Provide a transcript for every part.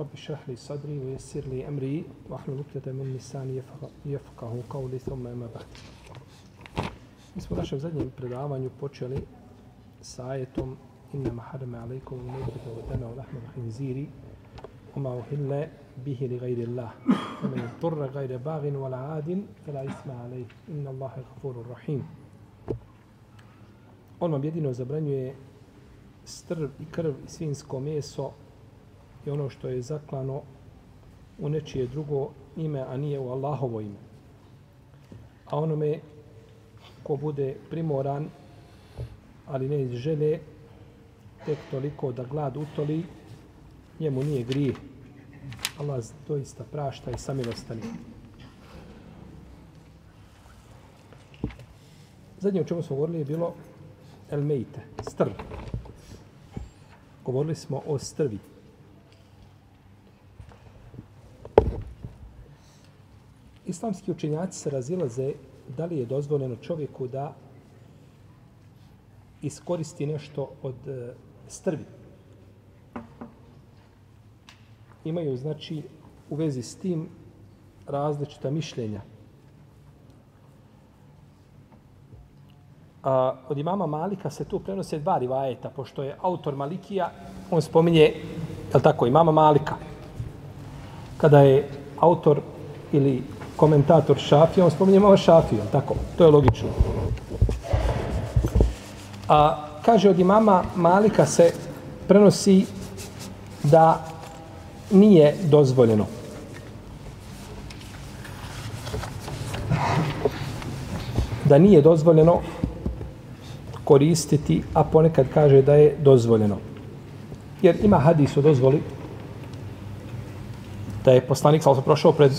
رب اشرح لي صدري ويسر لي أمري واحلل عقدة من لساني يفقه- يفقه قولي ثم أما بعد Mi smo u našem zadnjem predavanju počeli sa ajetom Innama harame alaikum al-mejtete wa dama wa lahma al-khinziri وما أهل به لغير الله ومن اضطر غير باغ ولا عاد فلا إثم عليه إن الله غفور رحيم On vam jedino zabranjuje strv i krv i svinsko meso i ono što je zaklano u nečije drugo ime, a nije u Allahovo ime. A onome ko bude primoran, ali ne iz žele, tek toliko da glad utoli, njemu nije grijeh. Allah doista prašta i samilostani. Zadnje o čemu smo govorili je bilo el mejte, strv. Govorili smo o strvi. Islamski učenjaci se razilaze da li je dozvoljeno čovjeku da iskoristi nešto od e, strvi. Imaju, znači, u vezi s tim različita mišljenja. A, od imama Malika se tu prenose dva rivajeta, pošto je autor Malikija, on spominje, je li tako, imama Malika. Kada je autor ili komentator Šafija, on spominje imama Šafija, tako? To je logično. A kaže od imama Malika se prenosi da nije dozvoljeno. Da nije dozvoljeno koristiti, a ponekad kaže da je dozvoljeno. Jer ima hadis o dozvoli da je poslanik sallallahu prošao pred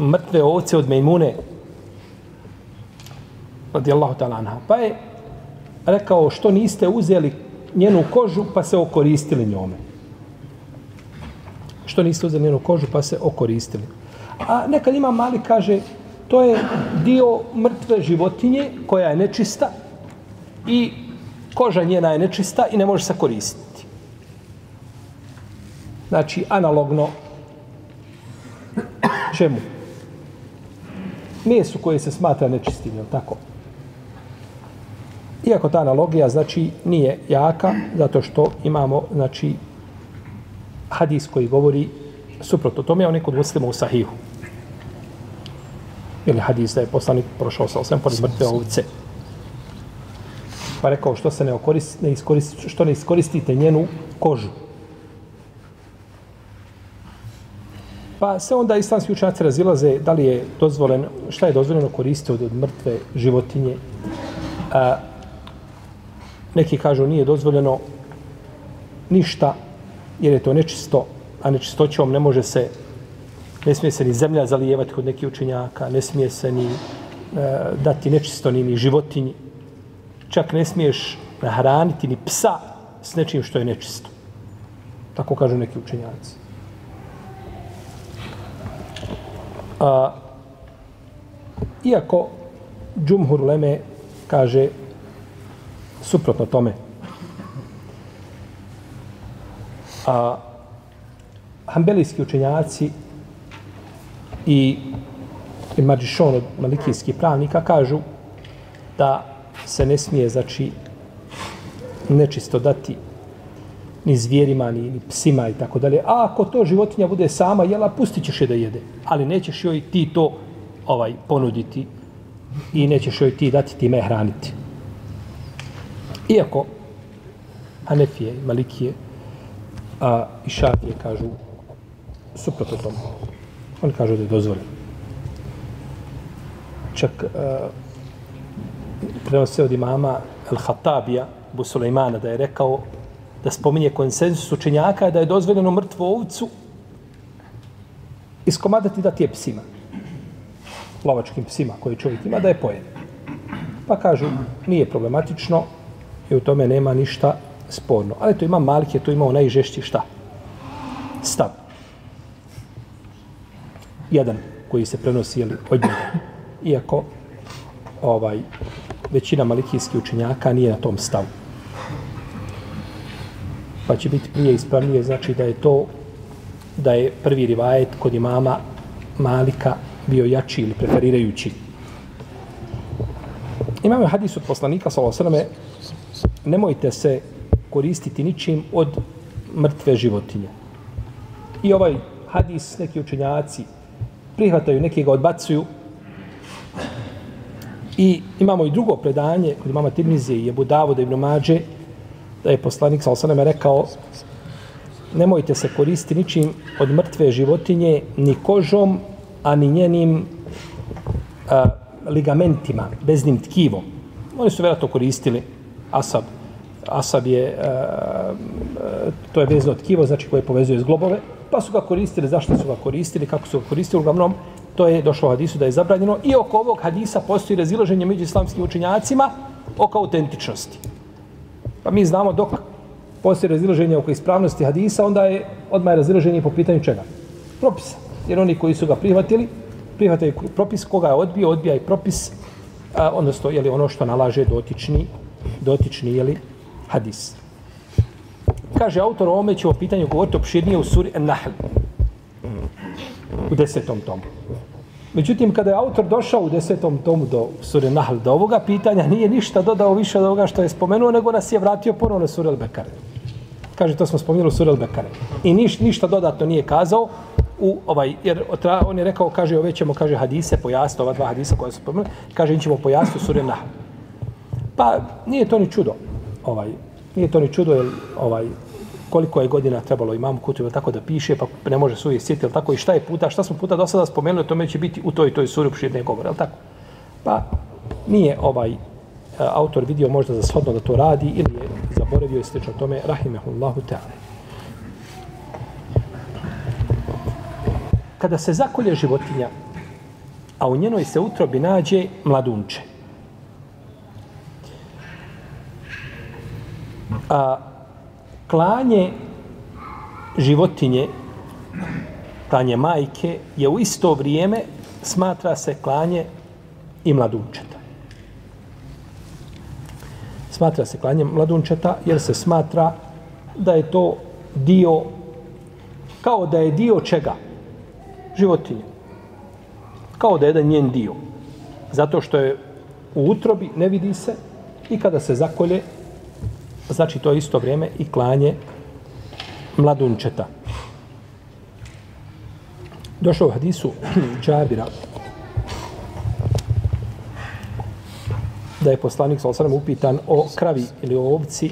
mrtve ovce od Mejmune radijallahu ta'ala anha. Pa je rekao što niste uzeli njenu kožu pa se okoristili njome. Što niste uzeli njenu kožu pa se okoristili. A nekad ima mali kaže to je dio mrtve životinje koja je nečista i koža njena je nečista i ne može se koristiti. Znači, analogno čemu? Mesu koje se smatra nečistim, je tako? Iako ta analogija, znači, nije jaka, zato što imamo, znači, hadis koji govori suprotno tome, on je kod muslima u sahihu. Ili hadis da je poslanik prošao sa osam pored mrtve ovce. Pa rekao što se ne, okoristi, ne iskoristi, što ne iskoristite njenu kožu. Pa se onda islamski učenjaci razilaze da li je dozvoljeno, šta je dozvoljeno koristiti od, od mrtve životinje. A, neki kažu nije dozvoljeno ništa jer je to nečisto, a nečistoćom ne može se, ne smije se ni zemlja zalijevati kod nekih učenjaka, ne smije se ni e, dati nečisto ni, ni životinji. Čak ne smiješ nahraniti ni psa s nečim što je nečisto. Tako kažu neki učenjaci. A, iako Džumhur Leme kaže suprotno tome. A hambelijski učenjaci i i Mađišon od malikijskih pravnika kažu da se ne smije, znači, nečisto dati ni zvijerima, ni, ni psima i tako dalje. A ako to životinja bude sama jela, pustit ćeš je da jede. Ali nećeš joj ti to ovaj ponuditi i nećeš joj ti dati time hraniti. Iako Hanefije i Malikije a, i Šafije kažu suprotno tomu. Oni kažu da je dozvoljeno. Čak a, prenose od imama El-Hatabija, Busulejmana, da je rekao da spominje konsensus učenjaka da je dozvoljeno mrtvu ovcu iskomadati da ti je psima. lovačkim psima koji čovjek ima, da je pojede. Pa kažu, nije problematično i u tome nema ništa sporno. Ali to ima Malik je to imao najžešći šta? Stav. Jedan koji se prenosi jeli, od njega. Iako ovaj, većina malikijskih učenjaka nije na tom stavu. Pa će biti prije ispravnije, znači da je to da je prvi rivajet kod imama Malika bio jači ili preferirajući. Imamo hadis od poslanika, sallallahu nemojte se koristiti ničim od mrtve životinje. I ovaj hadis neki učenjaci prihvataju, neki ga odbacuju. I imamo i drugo predanje kod imama Tirmizije i Ebu Davuda ibn Mađe, da je poslanik sa osaname rekao nemojte se koristiti ničim od mrtve životinje ni kožom, a ni njenim a, ligamentima, beznim tkivom. Oni su vjerojatno koristili asab. Asab je, a, to je vezno tkivo, znači koje povezuje zglobove, pa su ga koristili, zašto su ga koristili, kako su ga koristili, uglavnom, to je došlo u hadisu da je zabranjeno i oko ovog hadisa postoji razilaženje među islamskim učenjacima oko autentičnosti. Pa mi znamo dok postoji razilaženje oko ispravnosti hadisa, onda je odmah razilaženje po pitanju čega? Propisa. Jer oni koji su ga prihvatili, prihvataju propis, koga je odbio, odbija i propis, a, odnosno je li ono što nalaže dotični, dotični je li hadis. Kaže autor o ome će o pitanju govoriti opširnije u suri Nahl, U desetom tomu. Međutim, kada je autor došao u desetom tomu do sure Nahl, do ovoga pitanja, nije ništa dodao više od ovoga što je spomenuo, nego nas je vratio ponovno na sure Al-Bekare. Kaže, to smo spomenuli u sure Al-Bekare. I niš, ništa dodatno nije kazao, u ovaj, jer on je rekao, kaže, ove ćemo, kaže, hadise pojasniti, ova dva hadisa koja su spomenuli, kaže, ćemo pojasniti sure Nahl. Pa, nije to ni čudo, ovaj, nije to ni čudo, jer, ovaj, koliko je godina trebalo imam kutu tako da piše, pa ne može se uvijek sjetiti, tako i šta je puta, šta smo puta do sada spomenuli, tome će biti u toj toj suri uopšte govor, je tako? Pa nije ovaj e, autor vidio možda za shodno da to radi ili je zaboravio i slično tome, rahimehullahu ta'ala. Kada se zakolje životinja, a u njenoj se utrobi nađe mladunče, a klanje životinje, klanje majke, je u isto vrijeme smatra se klanje i mladunčeta. Smatra se klanje mladunčeta jer se smatra da je to dio, kao da je dio čega? Životinje. Kao da je jedan njen dio. Zato što je u utrobi, ne vidi se, i kada se zakolje, Pa znači to je isto vrijeme i klanje mladunčeta. Došao u hadisu Džabira da je poslanik sa upitan o kravi ili o ovci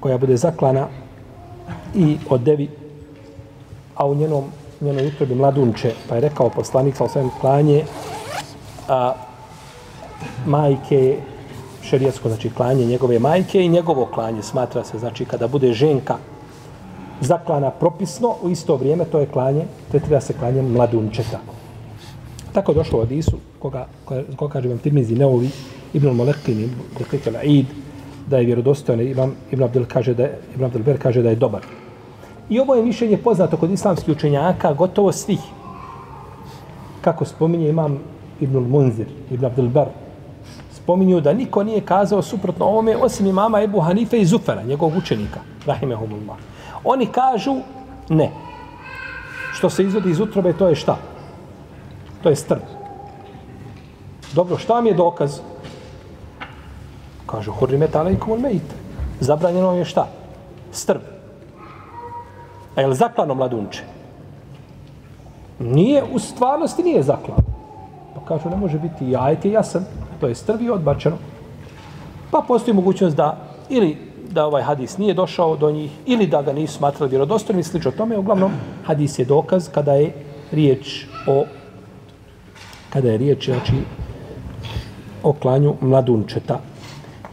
koja bude zaklana i o devi a u njenom njenoj utrobi mladunče pa je rekao poslanik sa klanje a, majke šerijatsko, znači klanje njegove majke i njegovo klanje smatra se, znači kada bude ženka zaklana propisno, u isto vrijeme to je klanje, tretira se klanje mladunčeta. Tako je došlo od Isu, koga, koga, koga kaže vam Tirmizi Neovi, Ibn Molekin, Dekrikel Aid, da je vjerodostojan, Ibn, Ibn Abdel kaže da je, Ibn Abdel Ber kaže da je dobar. I ovo je mišljenje poznato kod islamskih učenjaka, gotovo svih. Kako spominje imam Ibn Munzir, Ibn Abdel Ber, spominju da niko nije kazao suprotno ovome osim imama Ebu Hanife i Zufera, njegovog učenika, rahimehumullah. Oni kažu ne. Što se izvodi iz utrobe, to je šta? To je strv. Dobro, šta mi je dokaz? Kažu, hurrimet alaikum ul mejte. Zabranjeno je šta? Strv. A je li zaklano mladunče? Nije, u stvarnosti nije zaklano. Pa kažu, ne može biti jajet je jasan to je strvi odbačeno. Pa postoji mogućnost da ili da ovaj hadis nije došao do njih ili da ga nisu smatrali vjerodostojnim i slično tome. Uglavnom, hadis je dokaz kada je riječ o kada je riječ znači, o klanju mladunčeta.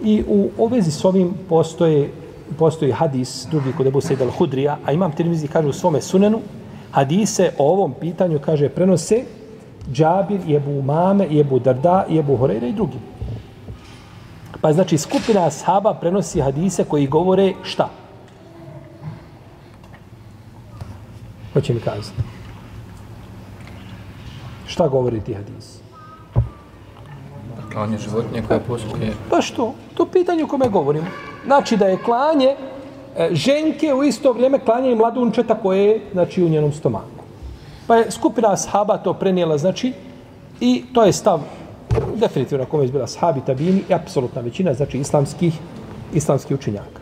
I u ovezi s ovim postoje, postoji hadis drugi kod Ebu Sejid al-Hudrija, a imam tirmizi kaže u svome sunenu, hadise o ovom pitanju, kaže, prenose Džabir, i Ebu Umame, i Ebu Darda, i Ebu Horeira i drugi. Pa znači skupina ashaba prenosi hadise koji govore šta? Hoće mi kazati. Šta govori ti hadis? Klanje životinje koje posluje. Pa što? To pitanje o kome govorimo. Znači da je klanje e, ženke u isto vrijeme klanje i mladunčeta koje je znači, u njenom stomaku. Pa je skupina ashaba to prenijela, znači, i to je stav definitivno kome je bila ashabi, tabini i apsolutna većina, znači islamskih, islamskih učenjaka.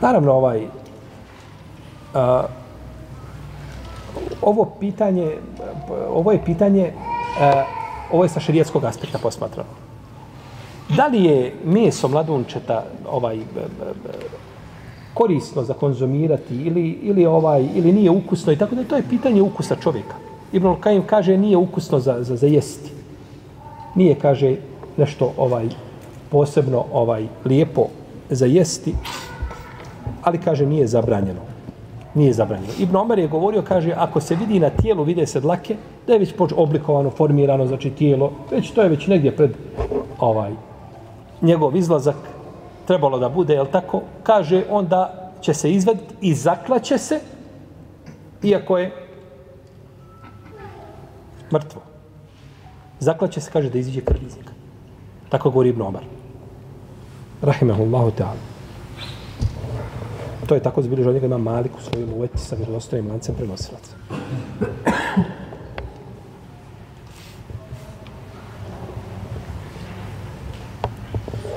Naravno, ovaj, a, ovo pitanje, ovo je pitanje, a, ovo je sa šerijatskog aspekta posmatrano. Da li je meso mladunčeta ovaj, b, b, b, korisno za konzumirati ili, ili, ovaj, ili nije ukusno i tako da to je pitanje ukusa čovjeka. Ibn Kajim kaže nije ukusno za, za, za jesti. Nije, kaže, nešto ovaj posebno ovaj lijepo za jesti, ali kaže nije zabranjeno. Nije zabranjeno. Ibn Omer je govorio, kaže, ako se vidi na tijelu, vide se dlake, da je već poč oblikovano, formirano, znači tijelo, već to je već negdje pred ovaj njegov izlazak, trebalo da bude, jel tako? Kaže, onda će se izvaditi i zaklaće se, iako je mrtvo. Zaklaće se, kaže, da iziđe krv iz njega. Tako govori Ibn Omar. Rahimahullahu ta'ala. To je tako zbilježio njega ima malik u svojom uveti sa vjerodostojnim lancem prenosilaca.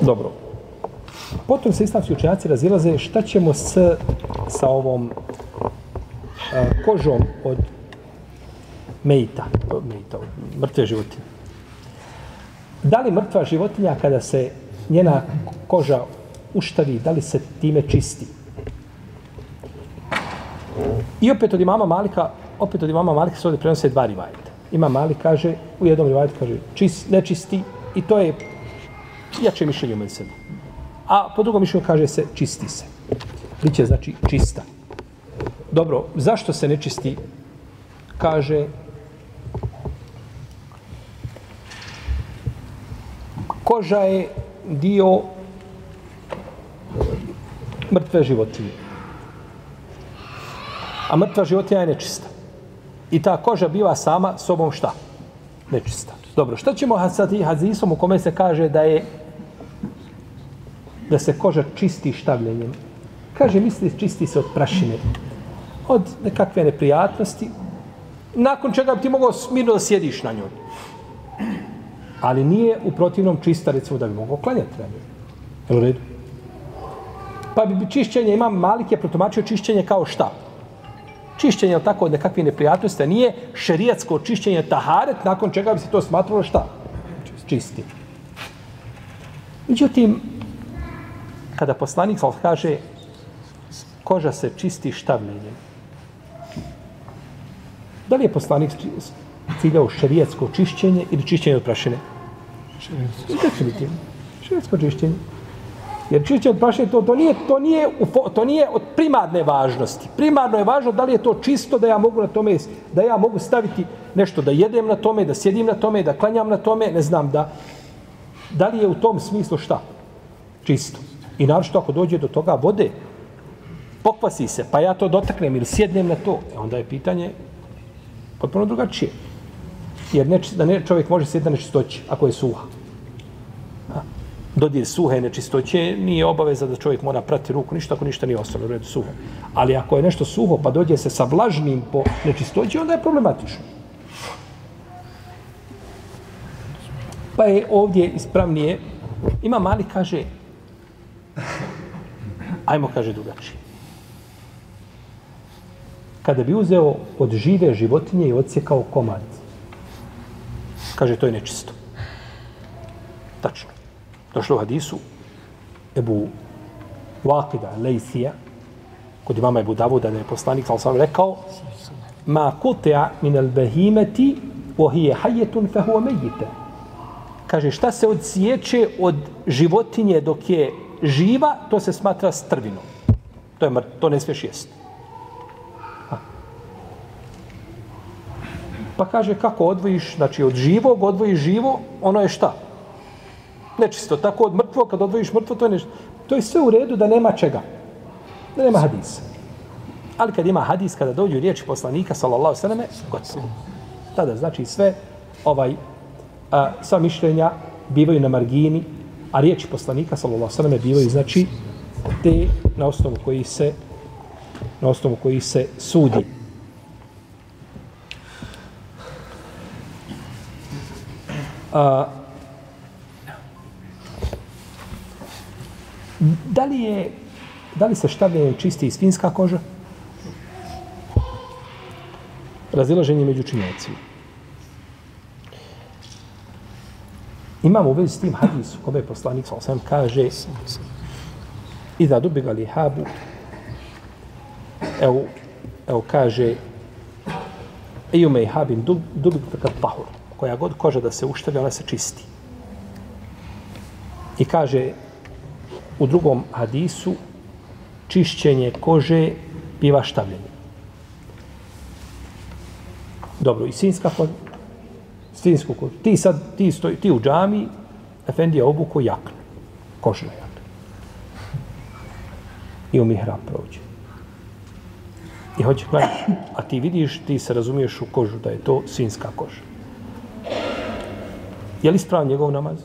Dobro. Potom se islamski učenjaci razilaze šta ćemo s, sa ovom a, kožom od mejta, od mejta, od mrtve životinje. Da li mrtva životinja kada se njena koža uštavi, da li se time čisti? I opet od imama Malika, opet od imama Malika se ovdje prenose dva rivajeta. Ima Malik kaže, u jednom rivajetu kaže, čist, nečisti, i to je jače mišljenje u medicinu. A po drugom mišljenju kaže se, čisti se. Biće znači čista. Dobro, zašto se ne čisti? Kaže, koža je dio mrtve životinje. A mrtva životinja je nečista. I ta koža biva sama sobom šta? Nečista. Dobro, šta ćemo sa tim hadisom u kome se kaže da je da se koža čisti štavljenjem? Kaže, misli, čisti se od prašine. Od nekakve neprijatnosti. Nakon čega bi ti mogao smirno da sjediš na njoj. Ali nije u protivnom čista, recimo, da bi mogao klanjati. Jel u redu? Pa bi čišćenje, imam Malik je protumačio čišćenje kao šta? Čišćenje, tako, od nekakve neprijatnosti, a nije šerijatsko čišćenje taharet, nakon čega bi se to smatralo šta? Čisti. Međutim, kada poslanik sal kaže koža se čisti štavljenjem, da li je poslanik ciljao šerijatsko čišćenje ili čišćenje od prašine? Definitivno. Šerijatsko čišćenje. Jer čišćenje od prašine to, to, nije, to, nije, to nije od primarne važnosti. Primarno je važno da li je to čisto da ja mogu na tome, da ja mogu staviti nešto da jedem na tome, da sjedim na tome, da klanjam na tome, ne znam da da li je u tom smislu šta? Čisto. I naravno ako dođe do toga vode, pokvasi se, pa ja to dotaknem ili sjednem na to, e onda je pitanje potpuno drugačije. Jer neč, da ne, čovjek može sjediti na nečistoći ako je suha. A, dodir suhe nečistoće nije obaveza da čovjek mora prati ruku, ništa ako ništa nije ostalo u redu suho. Ali ako je nešto suho pa dođe se sa vlažnim po nečistoći, onda je problematično. Pa je ovdje ispravnije, ima mali kaže, ajmo kaže drugačije. Kada bi uzeo od žive životinje i odsjekao komad, kaže to je nečisto. Tačno. Došlo u hadisu Ebu Vakida Lejsija, kod imama Ebu Davuda, da je poslanik, ali sam rekao, ma kutea min al behimeti, ohije hajetun fehu omejite. Kaže, šta se odsjeće od životinje dok je živa, to se smatra strvinom. To, je mrt, to ne smiješ jesti. Pa kaže kako odvojiš, znači od živog odvojiš živo, ono je šta? Nečisto. Tako od mrtvog, kad odvojiš mrtvo, to je nešto. To je sve u redu da nema čega. Da nema hadisa. Ali kad ima hadis, kada dođu riječi poslanika, sallallahu sallam, gotovo. Tada znači sve ovaj a, sva mišljenja bivaju na margini, a riječi poslanika, sallallahu sallam, bivaju znači te na osnovu koji se na osnovu koji se sudi. A, da li je da li se štavljenjem čisti i svinska koža? Razilaženje među činjenicima. Imamo u vezi s tim hadisu, kome je poslanik sa osam kaže i da dubiga li habu evo, evo kaže i ume i habin dub, dubig kad koja god koža da se uštavi, ona se čisti. I kaže u drugom hadisu čišćenje kože biva štavljenje. Dobro, i sinjska koža, svinsku kožu. Ti sad, ti, stoj, ti u džami, Efendija obuku jaknu, kožna jakna. I u mihrab prođe. I hoće klanjati. a ti vidiš, ti se razumiješ u kožu da je to svinska koža. Je li spravan njegov namaz?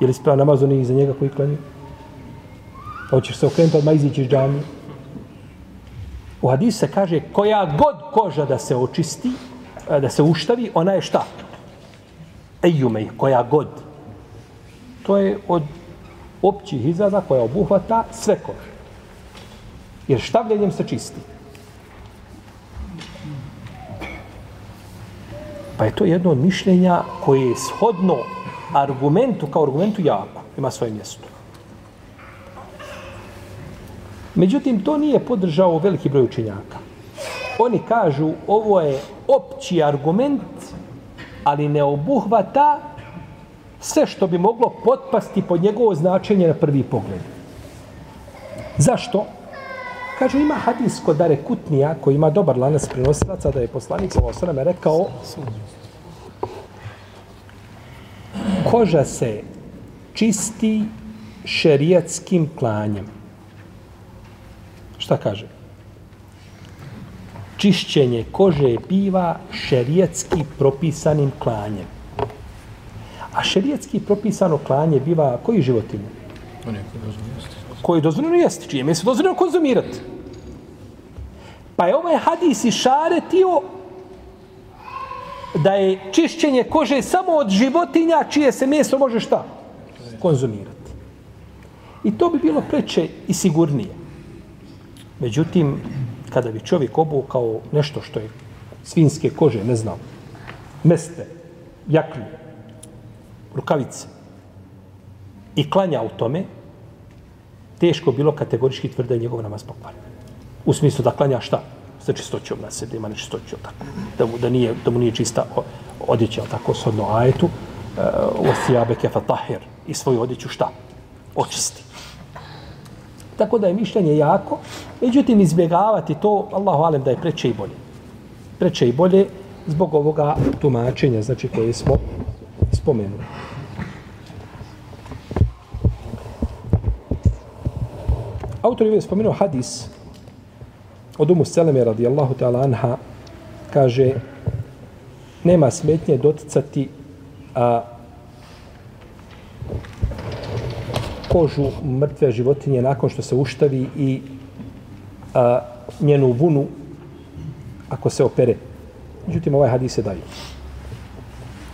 Je li spravan namaz onih za njega koji klanju? Hoćeš se okrenuti odmah izići iz džamije? U hadisu se kaže koja god koža da se očisti, e, da se uštavi, ona je šta? Ejume, koja god. To je od općih izraza koja obuhvata sve kože. Jer štavljenjem se čisti. Pa je to jedno od mišljenja koje je shodno argumentu kao argumentu jako. Ima svoje mjesto. Međutim, to nije podržao veliki broj učenjaka. Oni kažu, ovo je opći argument, ali ne obuhvata sve što bi moglo potpasti pod njegovo značenje na prvi pogled. Zašto? Kažu, ima hadis kod Dare Kutnija, koji ima dobar lanac prenosilaca, da je poslanik sa osrame rekao koža se čisti šerijatskim klanjem. Šta kaže? Čišćenje kože biva šerijatski propisanim klanjem. A šerijatski propisano klanje biva koji životinje? Oni koji dozvoljeno jesti. Koji dozvoljeno jesti, čije mi se dozvoljeno konzumirati. Pa je ovaj hadis i šaretio da je čišćenje kože samo od životinja čije se meso može šta? Konzumirati. I to bi bilo preče i sigurnije. Međutim, kada bi čovjek obukao nešto što je svinske kože, ne znam, meste, jaknu, rukavice i klanja u tome, teško bilo kategorički tvrda je njegov namaz pokvaren. U smislu da klanja šta? Sa čistoćom na sebi, ima nečistoću, tako. Da mu, da, nije, da mu nije čista odjeća, tako, shodno ajetu, e, uh, u kefa tahir i svoju odjeću šta? Očisti. Tako da je mišljenje jako, međutim izbjegavati to, Allahu alem da je preče i bolje. Preče i bolje zbog ovoga tumačenja, znači koje smo spomenuli. Autor je spomenuo hadis od Umu Seleme radijallahu ta'ala anha kaže nema smetnje doticati a, kožu mrtve životinje nakon što se uštavi i a, njenu vunu ako se opere. Međutim, ovaj hadis je daju.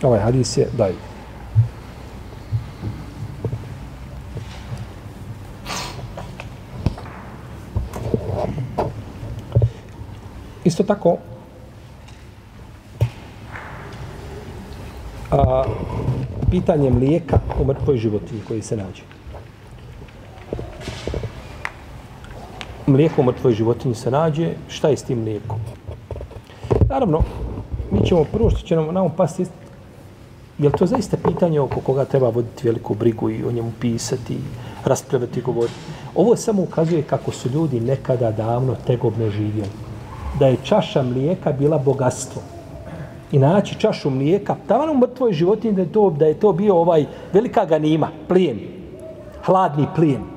Ovaj hadis je daju. Isto tako, a, pitanje mlijeka u mrtvoj životinji koji se nađe. Mlijeko mrtvoj životinji se nađe, šta je s tim mlijekom? Naravno, mi ćemo prvo što će nam, nam pasti, je to zaista pitanje oko koga treba voditi veliku brigu i o njemu pisati, raspravati i govoriti? Ovo samo ukazuje kako su ljudi nekada davno tegobno živjeli da je čaša mlijeka bila bogatstvo. i naći čašu mlijeka, tavan u mrtvoj životinji da je to, da je to bio ovaj velika ganima, plijen, hladni plijen.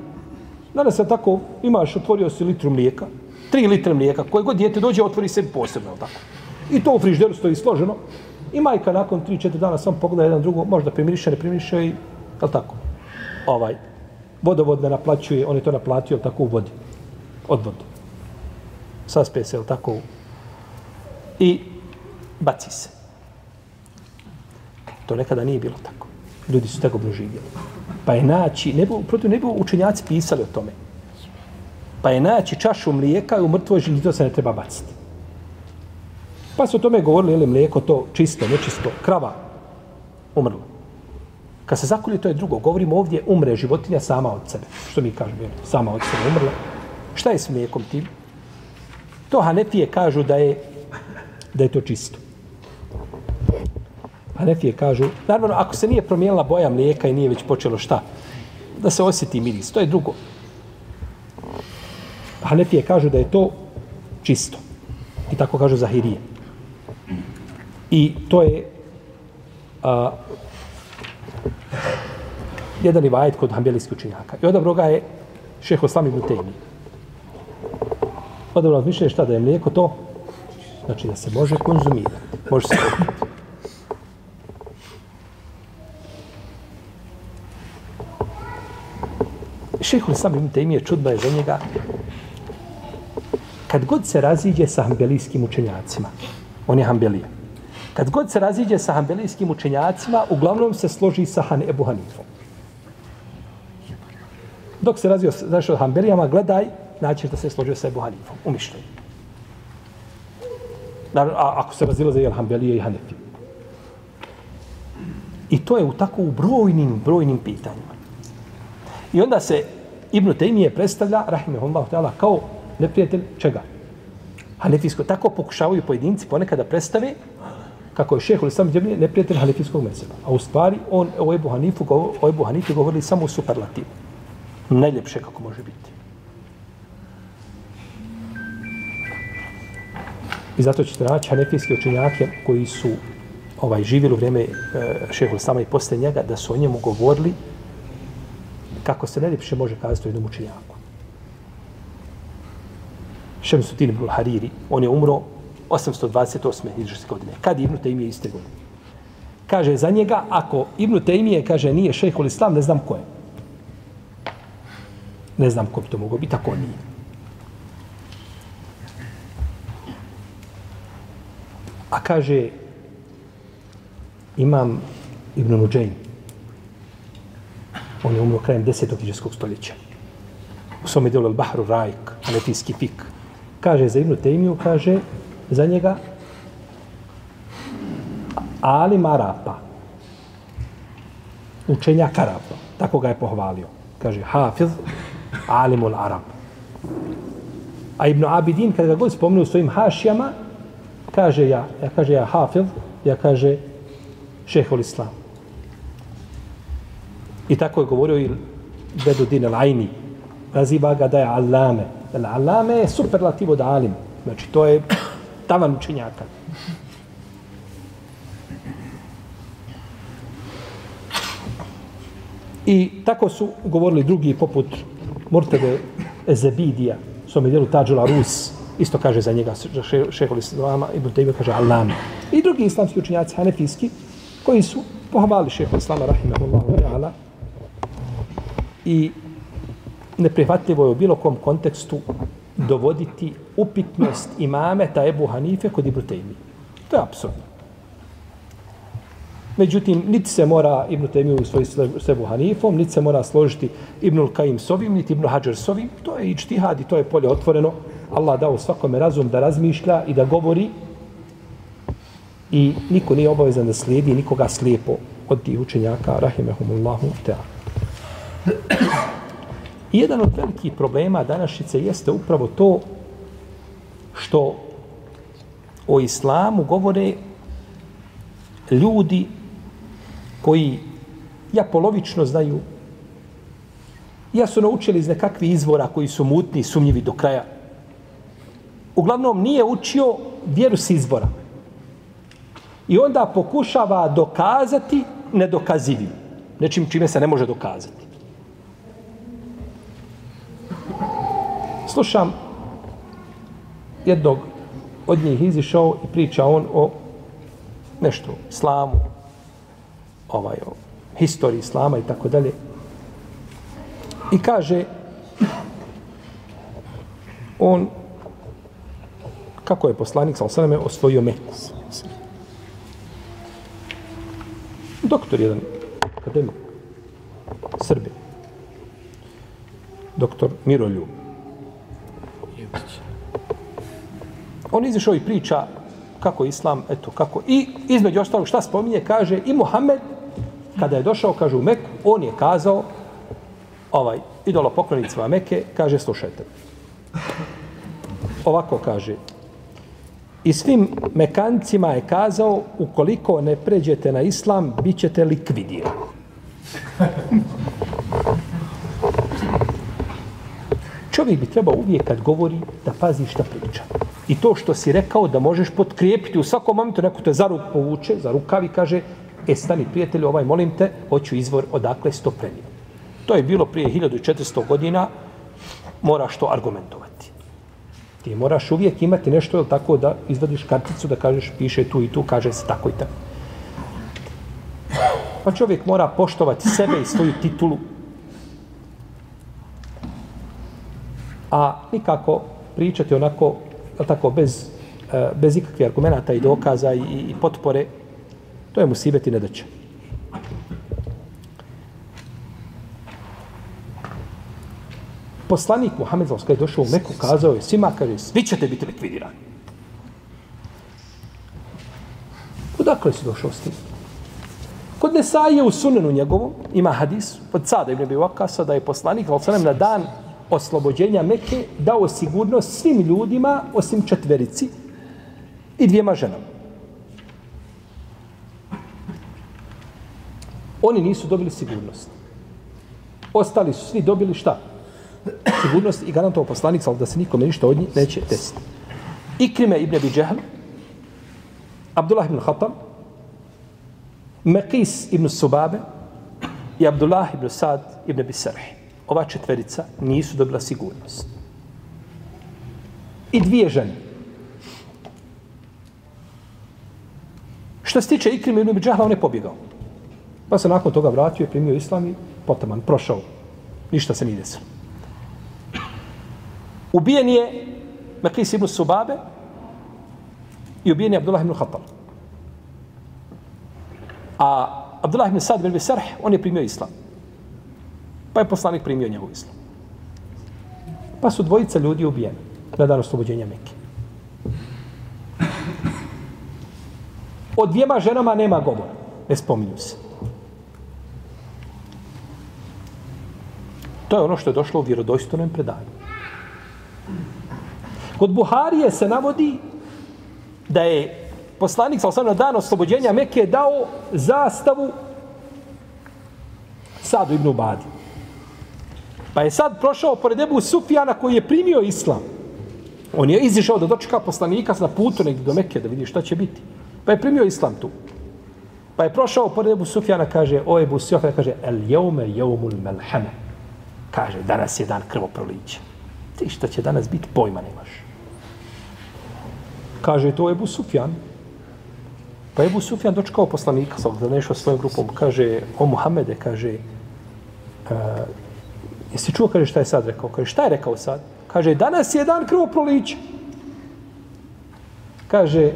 Danas se tako, imaš, otvorio si litru mlijeka, tri litre mlijeka, koje god dijete dođe, otvori se posebno, tako. I to u frižderu stoji složeno. I majka nakon 3-4 dana sam pogleda jedan drugo, možda primiriše, ne primiriše i, jel tako? Ovaj, vodovod ne naplaćuje, on je to naplatio, jel tako, u vodi. Od vodu. Saspe se, jel tako? I baci se. To nekada nije bilo tako. Ljudi su tako živjeli. Pa je naći, ne bi, protiv ne bi učenjaci pisali o tome. Pa je naći čašu mlijeka i u mrtvoj žilji, to se ne treba baciti. Pa su o tome govorili, je li mlijeko to čisto, nečisto, krava umrla. Kad se zakolje, to je drugo. Govorimo ovdje, umre životinja sama od sebe. Što mi kažemo, sama od sebe umrla. Šta je s mlijekom tim? To Hanefije kažu da je, da je to čisto. Pa Hanefije kažu, naravno, ako se nije promijenila boja mlijeka i nije već počelo šta, da se osjeti miris, to je drugo. Pa Hanefije kažu da je to čisto. I tako kažu Zahirije. I to je a, jedan rivajet kod hambelijskih učinjaka. I odabro ga je šeho Slami Butejni. Odabro razmišljaju šta da je mlijeko to? Znači da se može konzumirati. Može se konzumirati. Šehul sam im te je čudba je za njega kad god se raziđe sa hambelijskim učenjacima, on je hambelija, kad god se raziđe sa hambelijskim učenjacima, uglavnom se složi sa Han Ebu Hanifom. Dok se razio znaš, od hambelijama, gledaj, naćeš da se složio sa Ebu Hanifom, u mišljenju. A ako se razilaze, jel hambelije i Hanefi. I to je u tako u brojnim, brojnim pitanjima. I onda se Ibn Taymije predstavlja, rahimahullahu ta'ala, kao neprijatelj čega? Hanefijsko. Tako pokušavaju pojedinci ponekada predstave kako je šehol sam džemlje neprijatelj hanefijskog mezeba. A u stvari on o Ebu Hanifu, o Ebu Hanifu govorili samo u superlativu. Najljepše kako može biti. I zato ćete naći hanefijske učenjake koji su ovaj živjeli u vrijeme e, šehol sama i posle njega da su o njemu govorili kako se najljepše može kazati o jednom učenjaku. Šemsutin ibn Hariri, on je umro 828. hijđarske godine. Kad Ibn Taymije iste godine? Kaže za njega, ako Ibn Taymije kaže nije šejhul islam, ne znam ko je. Ne znam ko bi to mogao biti, ako nije. A kaže imam Ibn Nuđajn. On je umro krajem desetog iđeskog stoljeća. U svome delu Al-Bahru Rajk, Anetijski fik. Kaže za Ibnu Taymiju, kaže za njega Ali Marapa učenja Karapa tako ga je pohvalio kaže Hafiz Alimul Arab a Ibn Abidin kada ga god spomenu svojim hašijama kaže ja, ja kaže ja Hafiz ja kaže Šehol Islam i tako je govorio i Bedudin al-Aini naziva ga da je Allame Allame je superlativ od Alim znači to je tavan učenjaka. I tako su govorili drugi poput Murtebe Ezebidija, svome dijelu Tađula Rus, isto kaže za njega šeholi Islama, Ibn Tejbe kaže Allame. I drugi islamski učenjaci, hanefijski, koji su pohvali šeholi Islama, rahimahullahu ta'ala, i neprihvatljivo je u bilo kom kontekstu dovoditi upitnost imameta Ebu Hanife kod Ibn Tejmi. To je apsurdno. Međutim, niti se mora Ibn Taymi u svoj s Ebu Hanifom, niti se mora složiti Ibn Kaim s ovim, niti Ibn Hajar s ovim. To je ičtihad i to je polje otvoreno. Allah dao svakome razum da razmišlja i da govori i niko nije obavezan da slijedi nikoga slijepo od tih učenjaka, rahimehumullahu ta'ala. Jedan od velikih problema današnjice jeste upravo to što o islamu govore ljudi koji ja polovično znaju ja su naučili iz nekakvih izvora koji su mutni i sumnjivi do kraja. Uglavnom nije učio vjeru s izvora. I onda pokušava dokazati nedokazivim. Nečim čime se ne može dokazati. Slušam jednog od njih izišao i priča on o nešto, islamu, ovaj, o historiji islama i tako dalje. I kaže, on, kako je poslanik, sa osaname, osvojio Meku. Doktor jedan, akademik, Srbi. Doktor Miroljub. On izišao i priča kako islam, eto, kako. I između ostalog šta spominje, kaže i Muhammed, kada je došao, kaže u Meku, on je kazao, ovaj, idolo poklonicima Meke, kaže, slušajte. Ovako kaže, i svim Mekancima je kazao, ukoliko ne pređete na islam, bit ćete likvidirani. Čovjek bi trebao uvijek kad govori da pazi šta priča. I to što si rekao da možeš potkrijepiti u svakom momentu, neko te za ruk povuče, za rukavi, kaže, e, stani prijatelju, ovaj, molim te, hoću izvor odakle sto prenio. To je bilo prije 1400 godina, moraš to argumentovati. Ti moraš uvijek imati nešto, jel tako, da izvadiš karticu, da kažeš, piše tu i tu, kaže se tako i tako. Pa čovjek mora poštovati sebe i svoju titulu. A nikako pričati onako tako, bez, e, bez ikakvih argumenta i dokaza i, i potpore, to je mu i nedaće. Poslanik Muhammed Zalska je došao u Meku, kazao je svima, kaže, svi ćete biti likvidirani. Odakle si došao s tim? Kod Nesaje u sunenu njegovom ima hadis od Sada ibn Bivakasa da je poslanik ali na dan oslobođenja Mekke dao sigurnost svim ljudima osim četverici i dvijema ženama. Oni nisu dobili sigurnost. Ostali su svi dobili šta? Sigurnost i garantovo poslanik, ali da se nikome ništa od njih neće desiti. Ikrime ibn Abi Džehl, Abdullah ibn Khattab, Meqis ibn Subabe i Abdullah ibn Sad ibn Abi Sarhi ova četverica nisu dobila sigurnost. I dvije žene. Što se tiče Ikrim ibn Džahla, on je pobjegao. Pa se nakon toga vratio i primio islam i potaman, prošao. Ništa se nije desilo. Ubijen je Mekis ibn Subabe i ubijen je Abdullah ibn Khattal. A Abdullah ibn Sad ibn Sarh, on je primio islam. Pa je poslanik primio njegov islam. Pa su dvojica ljudi ubijeni na dan oslobođenja Mekke. O dvijema ženama nema govora. Ne spominju se. To je ono što je došlo u vjerodojstvenom predanju. Kod Buharije se navodi da je poslanik sa na dan oslobođenja Mekke dao zastavu Sadu ibn Ubadi. Pa je sad prošao pored Ebu Sufjana koji je primio islam. On je izišao da dočeka poslanika na putu negdje do Mekke da vidi šta će biti. Pa je primio islam tu. Pa je prošao pored Ebu Sufjana, kaže, o Ebu Sufjana, kaže, el jeume jeumul melhame. Kaže, danas je dan krvoprolića. Ti šta će danas biti, pojma nemaš. Kaže, to Ebu Sufjan. Pa Ebu Sufjan dočekao poslanika, sa da nešao svojom grupom, kaže, o Muhammede, kaže, uh, Jesi čuo, kaže, šta je sad rekao? Kaže, šta je rekao sad? Kaže, danas je dan krvoprolića. Kaže,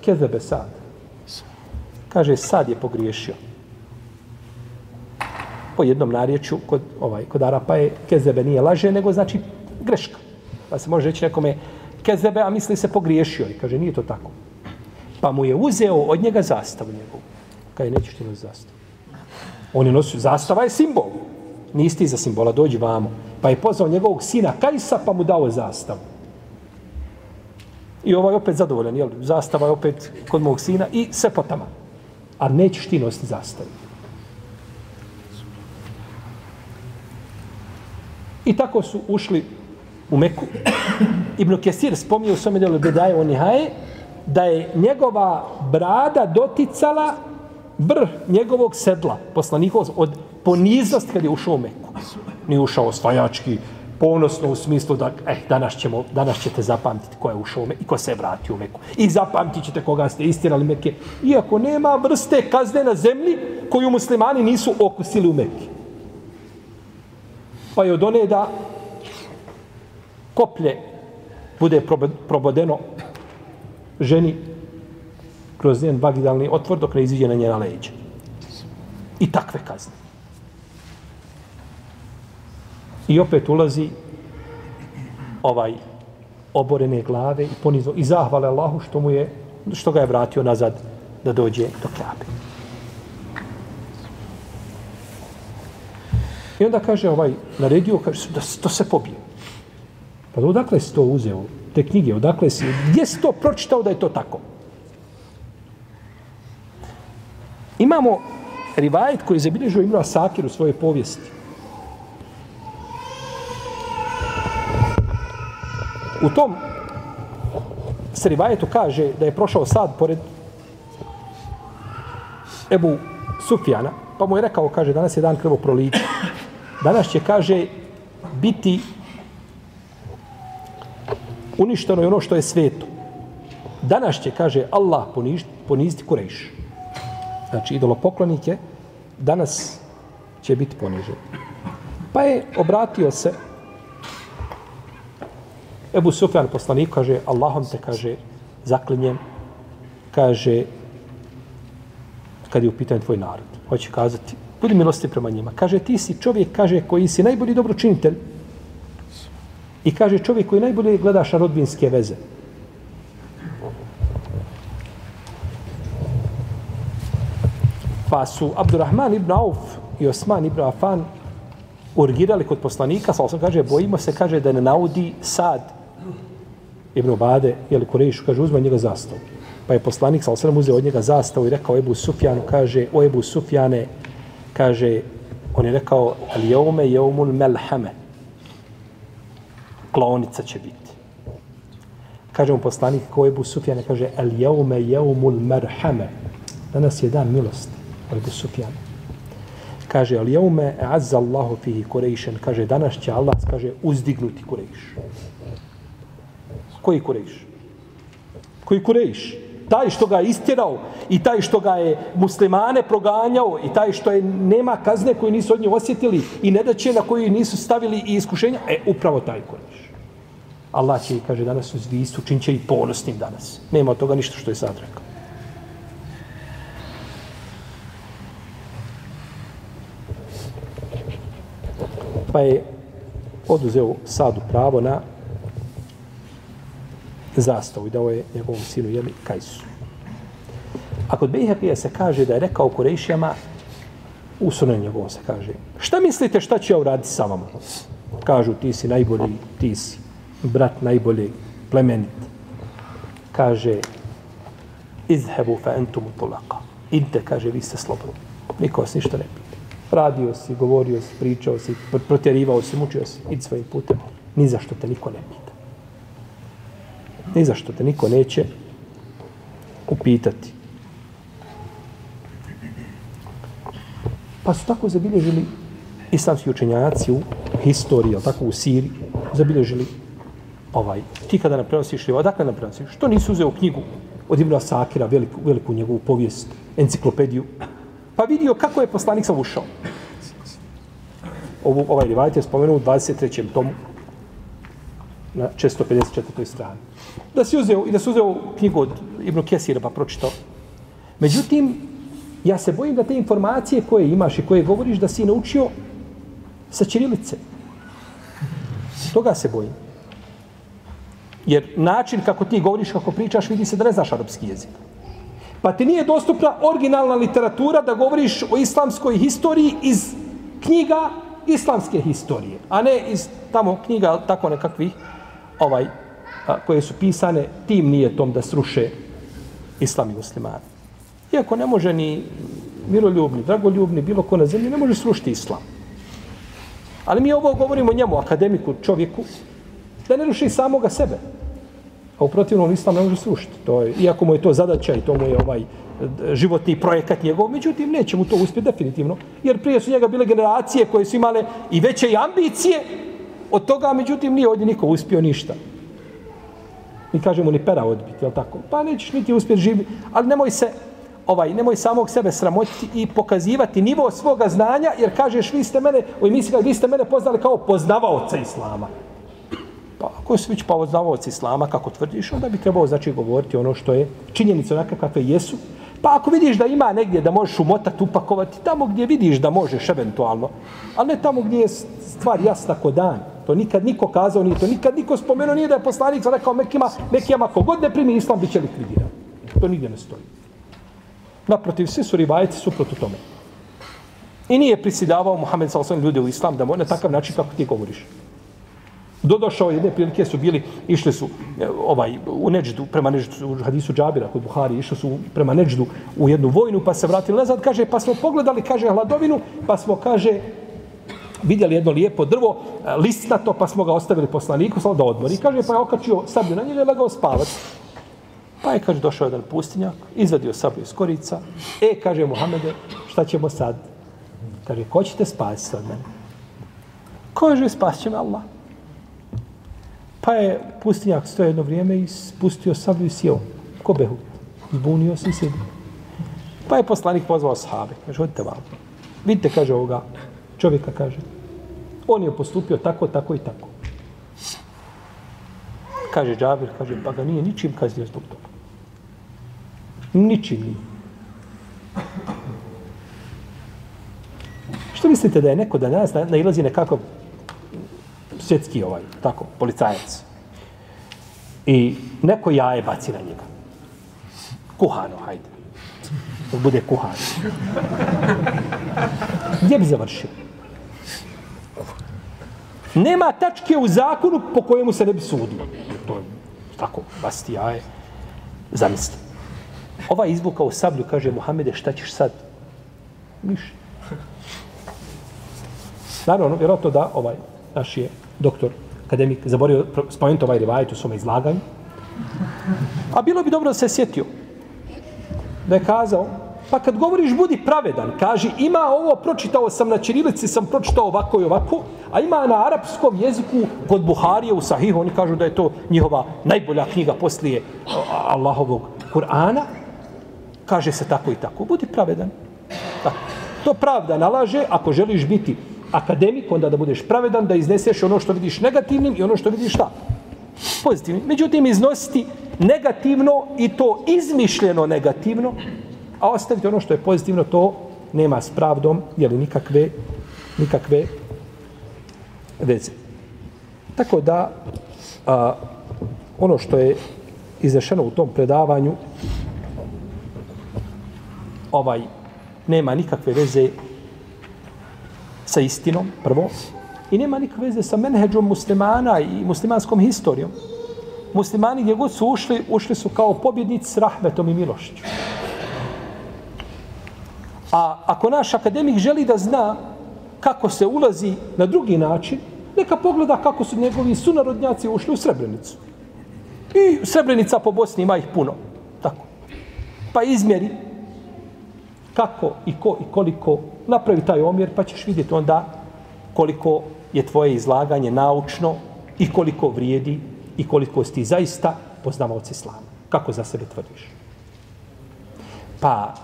kezebe sad. Kaže, sad je pogriješio. Po jednom narječu, kod, ovaj, kod Arapa je kezebe nije laže, nego znači greška. Pa se može reći nekome kezebe, a misli se pogriješio. I kaže, nije to tako. Pa mu je uzeo od njega zastavu njegovu. Kaže, nećeš ti nositi zastavu. On je nosio, zastava je simbol nisi ti za simbola, dođi vamo. Pa je pozvao njegovog sina Kajsa, pa mu dao zastavu. I ovaj opet zadovoljan, jel? Zastava je opet kod mog sina i sve potama. A nećeš ti nositi zastavu. I tako su ušli u Meku. Ibn Kesir spomnio u svome delu Bedaje o Nihaje da je njegova brada doticala vrh njegovog sedla, poslanikov, od poniznost kad je ušao u Meku. Nije ušao osvajački, ponosno u smislu da eh, danas, ćemo, danas ćete zapamtiti ko je ušao u Meku i ko se vratio u Meku. I zapamtit ćete koga ste istirali Meke. Iako nema vrste kazne na zemlji koju muslimani nisu okusili u Meku. Pa je od one da koplje bude probodeno ženi kroz njen vagidalni otvor dok ne iziđe na njena leđa. I takve kazne. I opet ulazi ovaj oborene glave i ponizno i zahvale Allahu što mu je što ga je vratio nazad da dođe do Kabe. I onda kaže ovaj naredio kaže da to se pobije. Pa odakle si to uzeo? Te knjige, odakle si? Gdje si to pročitao da je to tako? Imamo rivajet koji je zabilježio Ibn Asakir u svojoj povijesti. U tom se rivajetu kaže da je prošao sad pored Ebu Sufjana, pa mu je rekao, kaže, danas je dan krvoprolića. Danas će, kaže, biti uništeno je ono što je sveto. Danas će, kaže, Allah ponižiti, poniziti Kurejš. Znači, idolopoklonike, danas će biti ponižen. Pa je obratio se Ebu Sufjan poslanik kaže, Allahom te kaže, zaklinjem, kaže, kad je u pitanju tvoj narod. Hoće kazati, budi milosti prema njima. Kaže, ti si čovjek, kaže, koji si najbolji dobročinitelj. I kaže, čovjek koji najbolje gledaš na rodbinske veze. Pa su Abdurrahman ibn Auf i Osman ibn Afan urgirali kod poslanika, sa osam kaže, bojimo se, kaže, da ne naudi sad Ibn Bade, jeli Kurejišu, kaže, uzme njega zastavu. Pa je poslanik, sa osam uzeo od njega zastavu i rekao Ebu Sufjanu, kaže, o Ebu Sufjane, kaže, on je rekao, ali jeume jeumul melhame. Klonica će biti. Kaže mu poslanik, ko Ebu Sufjane, kaže, al jeume jeumul merhame. Danas je dan milosti, Ebu Sufjane. Kaže, al jeume azza Allahu fihi Kurejšen. Kaže, danas će Allah, kaže, uzdignuti Kurejšu. Koji Kurejš? Koji Kurejš? Taj što ga je istjerao i taj što ga je muslimane proganjao i taj što je nema kazne koju nisu od nje osjetili i nedaće na koju nisu stavili i iskušenja, e, upravo taj Kurejš. Allah će, kaže, danas u zvistu, čin će i ponosnim danas. Nema od toga ništa što je sad rekao. Pa je oduzeo sadu pravo na zastavu i dao je njegovom sinu jeli, Kajsu. A kod Bejhekija se kaže da je rekao Kurejšijama, u sunu njegovom se kaže, šta mislite šta ću ja uraditi sa vama? Kažu, ti si najbolji, ti si brat najbolji, plemenit. Kaže, izhebu fa entumu tulaka. Idite, kaže, vi ste slobodni. Niko vas ništa ne pita. Radio si, govorio si, pričao si, protjerivao si, mučio si, id svojim putem. Ni zašto te niko ne pita. Ni zašto te niko neće upitati. Pa su tako zabilježili islamski učenjaci u historiji, tako u Siriji, zabilježili ovaj, ti kada nam prenosiš, odakle nam prenosiš? Što nisu uzeo knjigu od Ibn Asakira, veliku, veliku njegovu povijest, enciklopediju, pa vidio kako je poslanik sam ušao. Ovo, ovaj rivajt je spomenuo u 23. tomu na 654. strani da si uzeo, i da si uzeo knjigu od Ibn Kesira pa pročitao. Međutim, ja se bojim da te informacije koje imaš i koje govoriš da si naučio sa Čirilice. Toga se bojim. Jer način kako ti govoriš, kako pričaš, vidi se da ne znaš arapski jezik. Pa ti nije dostupna originalna literatura da govoriš o islamskoj historiji iz knjiga islamske historije, a ne iz tamo knjiga tako nekakvih ovaj a, koje su pisane tim nije tom da sruše islam i muslimani. Iako ne može ni miroljubni, dragoljubni, bilo ko na zemlji, ne može srušiti islam. Ali mi ovo govorimo njemu, akademiku, čovjeku, da ne ruši samoga sebe. A u protivnom islam ne može srušiti. To je, iako mu je to zadaća i to mu je ovaj životni projekat njegov, međutim neće mu to uspjeti definitivno, jer prije su njega bile generacije koje su imale i veće i ambicije od toga, međutim nije ovdje niko uspio ništa. Mi kažemo ni pera odbiti, je tako? Pa nećeš niti uspjeti živjeti, ali nemoj se ovaj, nemoj samog sebe sramotiti i pokazivati nivo svoga znanja, jer kažeš, vi ste mene, u emisiji, vi ste mene poznali kao poznavaoca Islama. Pa ako si već poznavaoca Islama, kako tvrdiš, onda bi trebao, znači, govoriti ono što je činjenica onakve kakve jesu. Pa ako vidiš da ima negdje da možeš umotati, upakovati, tamo gdje vidiš da možeš eventualno, ali ne tamo gdje je stvar jasna ko dan. To nikad niko kazao nije, to nikad niko spomenuo nije da je poslanik rekao Mekima, Mekijama, kogod ne primi islam, bit će likvidiran. To nigdje ne stoji. Naprotiv, svi su rivajci u tome. I nije prisidavao Muhammed sa osam ljude u islam da na takav način kako ti govoriš. Dodošao jedne prilike su bili, išli su e, ovaj, u Neđdu, prema Neđdu, u hadisu Džabira kod Buhari, išli su prema Neđdu u jednu vojnu, pa se vratili nazad, kaže, pa smo pogledali, kaže, hladovinu, pa smo, kaže, vidjeli jedno lijepo drvo, e, listnato, pa smo ga ostavili poslaniku, samo da odmori. Kaže, pa je okačio sablju na njega i legao spavat. Pa je, kaže, došao jedan pustinjak, izvadio sablju iz korica. E, kaže Muhammede, šta ćemo sad? Kaže, ko ćete spasiti od mene? Kaže, spasit će me Allah. Pa je pustinjak stoje jedno vrijeme i spustio sablju i sjeo. Ko behu? Zbunio se i sjedio. Pa je poslanik pozvao sahabe. Kaže, odite vam. Vidite, kaže ovoga čovjeka, kaže. On je postupio tako, tako i tako. Kaže Džabir, kaže, pa ga nije ničim kaznio zbog toga. Ničim nije. Što mislite da je neko da nas nailazi nekako svjetski ovaj, tako, policajac. I neko jaje baci na njega. Kuhano, hajde. Bude kuhano. Gdje bi završio? Nema tačke u zakonu po kojemu se ne bi sudilo. To je tako, basti jaje. Zamisli. Ova izbuka u sablju kaže Muhammede, šta ćeš sad? Ništa. Naravno, ono, vjerojatno da ovaj naš je doktor, akademik, zaborio spomenuti ovaj rivajet u svome izlaganju. A bilo bi dobro da se sjetio. Da je kazao, pa kad govoriš budi pravedan, kaži ima ovo, pročitao sam na Čirilici, sam pročitao ovako i ovako, a ima na arapskom jeziku kod Buharije u Sahihu, oni kažu da je to njihova najbolja knjiga poslije Allahovog Kur'ana, kaže se tako i tako. Budi pravedan. Tako. To pravda nalaže ako želiš biti akademik, onda da budeš pravedan, da izneseš ono što vidiš negativnim i ono što vidiš šta? Pozitivnim. Međutim, iznositi negativno i to izmišljeno negativno, a ostaviti ono što je pozitivno, to nema s pravdom, jeli nikakve, nikakve veze. Tako da, a, ono što je iznešeno u tom predavanju, ovaj, nema nikakve veze sa istinom, prvo, i nema nikakve veze sa menheđom muslimana i muslimanskom historijom. Muslimani gdje god su ušli, ušli su kao pobjednici s rahmetom i milošću. A ako naš akademik želi da zna kako se ulazi na drugi način, neka pogleda kako su njegovi sunarodnjaci ušli u Srebrenicu. I Srebrenica po Bosni ima ih puno. Tako. Pa izmjeri kako i ko i koliko napravi taj omjer, pa ćeš vidjeti onda koliko je tvoje izlaganje naučno i koliko vrijedi i koliko si ti zaista poznavaoc islama. Kako za sebe tvrdiš? Pa,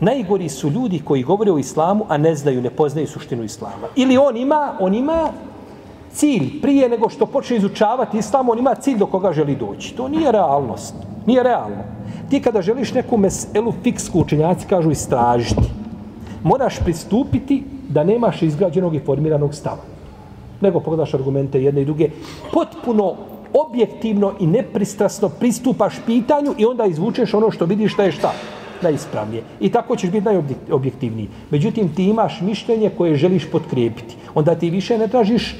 najgori su ljudi koji govore o islamu, a ne znaju, ne poznaju suštinu islama. Ili on ima, on ima cilj prije nego što počne izučavati islam, on ima cilj do koga želi doći. To nije realnost. Nije realno. Ti kada želiš neku meselu fiksku učenjaci kažu istražiti, moraš pristupiti da nemaš izgrađenog i formiranog stava. Nego pogledaš argumente jedne i druge. Potpuno objektivno i nepristrasno pristupaš pitanju i onda izvučeš ono što vidiš šta je šta najispravnije. I tako ćeš biti najobjektivniji. Međutim, ti imaš mišljenje koje želiš potkrijepiti. Onda ti više ne tražiš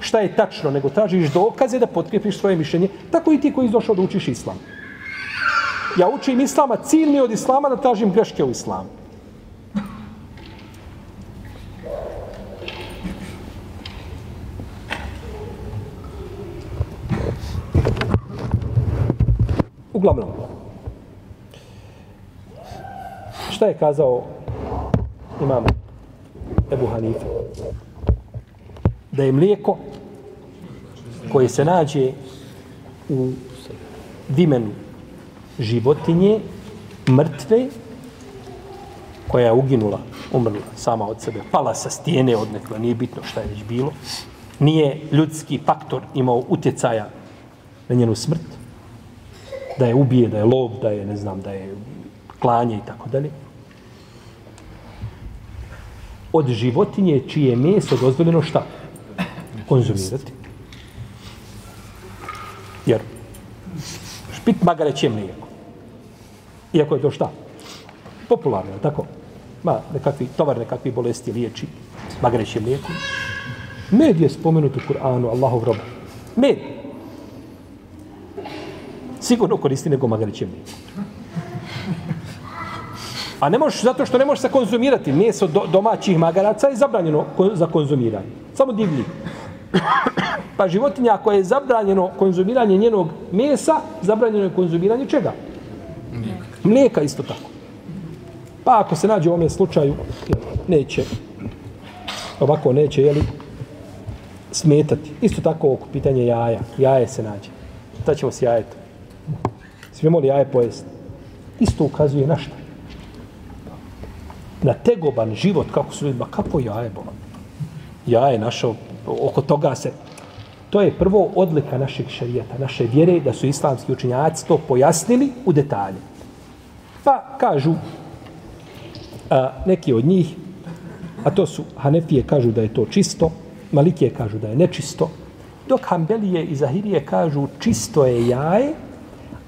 šta je tačno, nego tražiš dokaze da potkrijepiš svoje mišljenje. Tako i ti koji izdošao da učiš islam. Ja učim islama, cilj mi od islama da tražim greške u islamu. Uglavnom, šta je kazao imam Ebu Hanife? Da je mlijeko koje se nađe u dimenu životinje, mrtve, koja je uginula, umrla sama od sebe, pala sa stijene od nekoga, nije bitno šta je već bilo, nije ljudski faktor imao utjecaja na njenu smrt, da je ubije, da je lov, da je, ne znam, da je klanje i tako dalje. Od životinje čije meso dozvoljeno šta? Konzumirati. Jer špit magareće mlijeko. Iako je to šta? Popularno, tako? Ma, nekakvi, tovar nekakvi bolesti liječi magareće mlijeko. Med je spomenut u Kur'anu, Allahov roba. Med. Sigurno koristi nego magareće mlijeko. A ne možeš, zato što ne možeš se konzumirati meso do, domaćih magaraca je zabranjeno za konzumiranje. Samo divlji. Pa životinja ako je zabranjeno konzumiranje njenog mesa, zabranjeno je konzumiranje čega? Mlijeka. Mlijeka isto tako. Pa ako se nađe u ovom slučaju, neće, ovako neće, jeli, smetati. Isto tako oko pitanje jaja. Jaje se nađe. Šta ćemo s jajetom? Smijemo li jaje pojesti? Isto ukazuje na šta? Na tegoban život, kako su ljudima, kako jaje bolan? Jaje našao, oko toga se... To je prvo odlika našeg šarijeta, naše vjere, da su islamski učinjaci to pojasnili u detalje. Pa kažu, a, neki od njih, a to su Hanefije kažu da je to čisto, Malikije kažu da je nečisto, dok Hanbelije i Zahirije kažu čisto je jaje,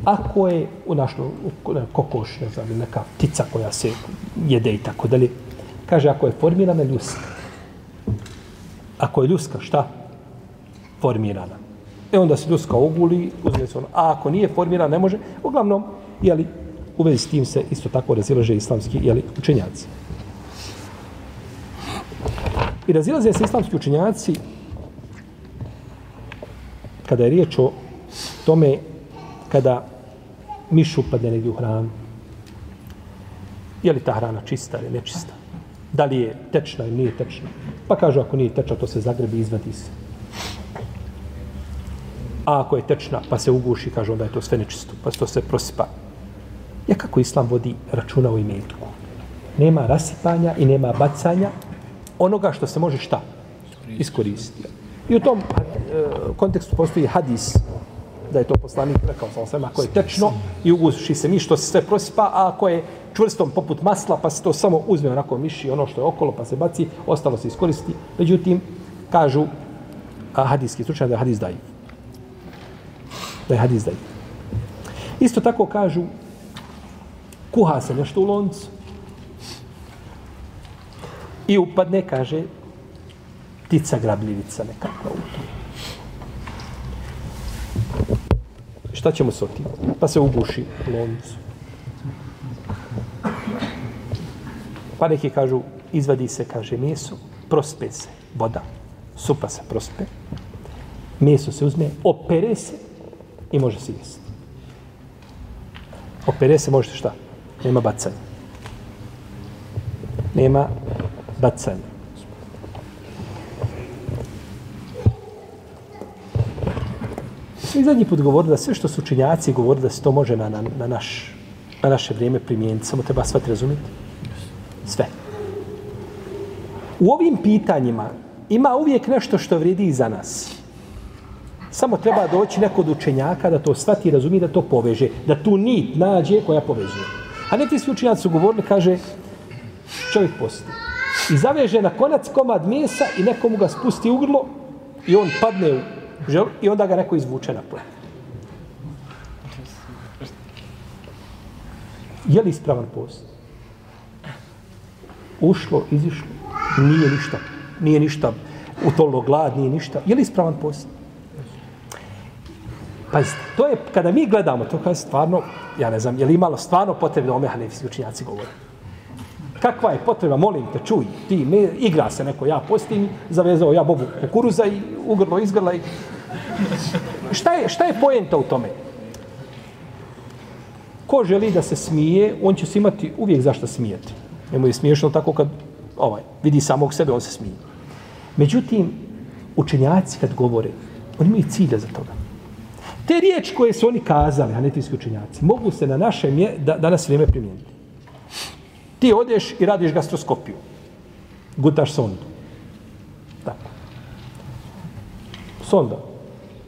ako je u našno, kokoš, ne znam, neka ptica koja se jede i tako dalje, kaže ako je formirana ljuska. Ako je ljuska, šta? Formirana. E onda se ljuska oguli, uzme se ono. A ako nije formirana, ne može. Uglavnom, jeli, u vezi s tim se isto tako razilaže islamski jeli, učenjaci. I razilaze se islamski učenjaci kada je riječ o tome kada miš upadne negdje u hranu. Je li ta hrana čista ili nečista? Da li je tečna ili nije tečna? Pa kažu ako nije tečna, to se zagrebi i izvadi se. A ako je tečna, pa se uguši, kažu onda je to sve nečisto, pa se to sve prosipa. Ja kako islam vodi računa o imetku? Nema rasipanja i nema bacanja onoga što se može šta? Iskoristiti. I u tom e, kontekstu postoji hadis da je to poslanik rekao sa sve, ako je tečno i uguši se mi što se sve prosipa, a ako je čvrstom poput masla, pa se to samo uzme onako miši ono što je okolo, pa se baci, ostalo se iskoristi. Međutim, kažu a, hadijski stručnjak da je hadis dajiv. Da je hadis dajiv. Isto tako kažu kuha se nešto u loncu i upadne, kaže, ptica grabljivica nekakva u to. Šta ćemo s otim? Pa se uguši loncu. Pa neki kažu, izvadi se, kaže, meso, prospe se, voda, supa se prospe, meso se uzme, opere se i može se jesti. Opere se, možete šta? Nema bacanja. Nema bacanja. Svi zadnji put govorili da sve što su učinjaci govorili da se to može na, na, na, naš, na naše vrijeme primijeniti. Samo treba shvatiti razumjeti. Sve. U ovim pitanjima ima uvijek nešto što vredi za nas. Samo treba doći neko od učenjaka da to shvati i razumije da to poveže. Da tu nit nađe koja povezuje. A neki svi učenjaci su govorili, kaže, čovjek posti. I zaveže na konac komad mesa i nekomu ga spusti u grlo i on padne u žel i onda ga neko izvuče na napolje. Je li ispravan post? Ušlo, izišlo, nije ništa. Nije ništa utolo glad, nije ništa. Je li ispravan post? Pazite, to je, kada mi gledamo, to je stvarno, ja ne znam, je li imalo stvarno potrebe da ome hanefijski učinjaci govore? Kakva je potreba, molim te, čuj, ti, me, igra se neko, ja postim, zavezao ja bobu kukuruza i ugrlo, izgrla i... Šta je, šta je poenta u tome? Ko želi da se smije, on će se imati uvijek zašto smijeti. Nemo je smiješno tako kad ovaj, vidi samog sebe, on se smije. Međutim, učenjaci kad govore, oni imaju cilja za toga. Te riječi koje su oni kazali, hanetijski učenjaci, mogu se na naše mje, da, danas vrijeme primijeniti. Ti odeš i radiš gastroskopiju. Gutaš sondu. Tako. Sonda.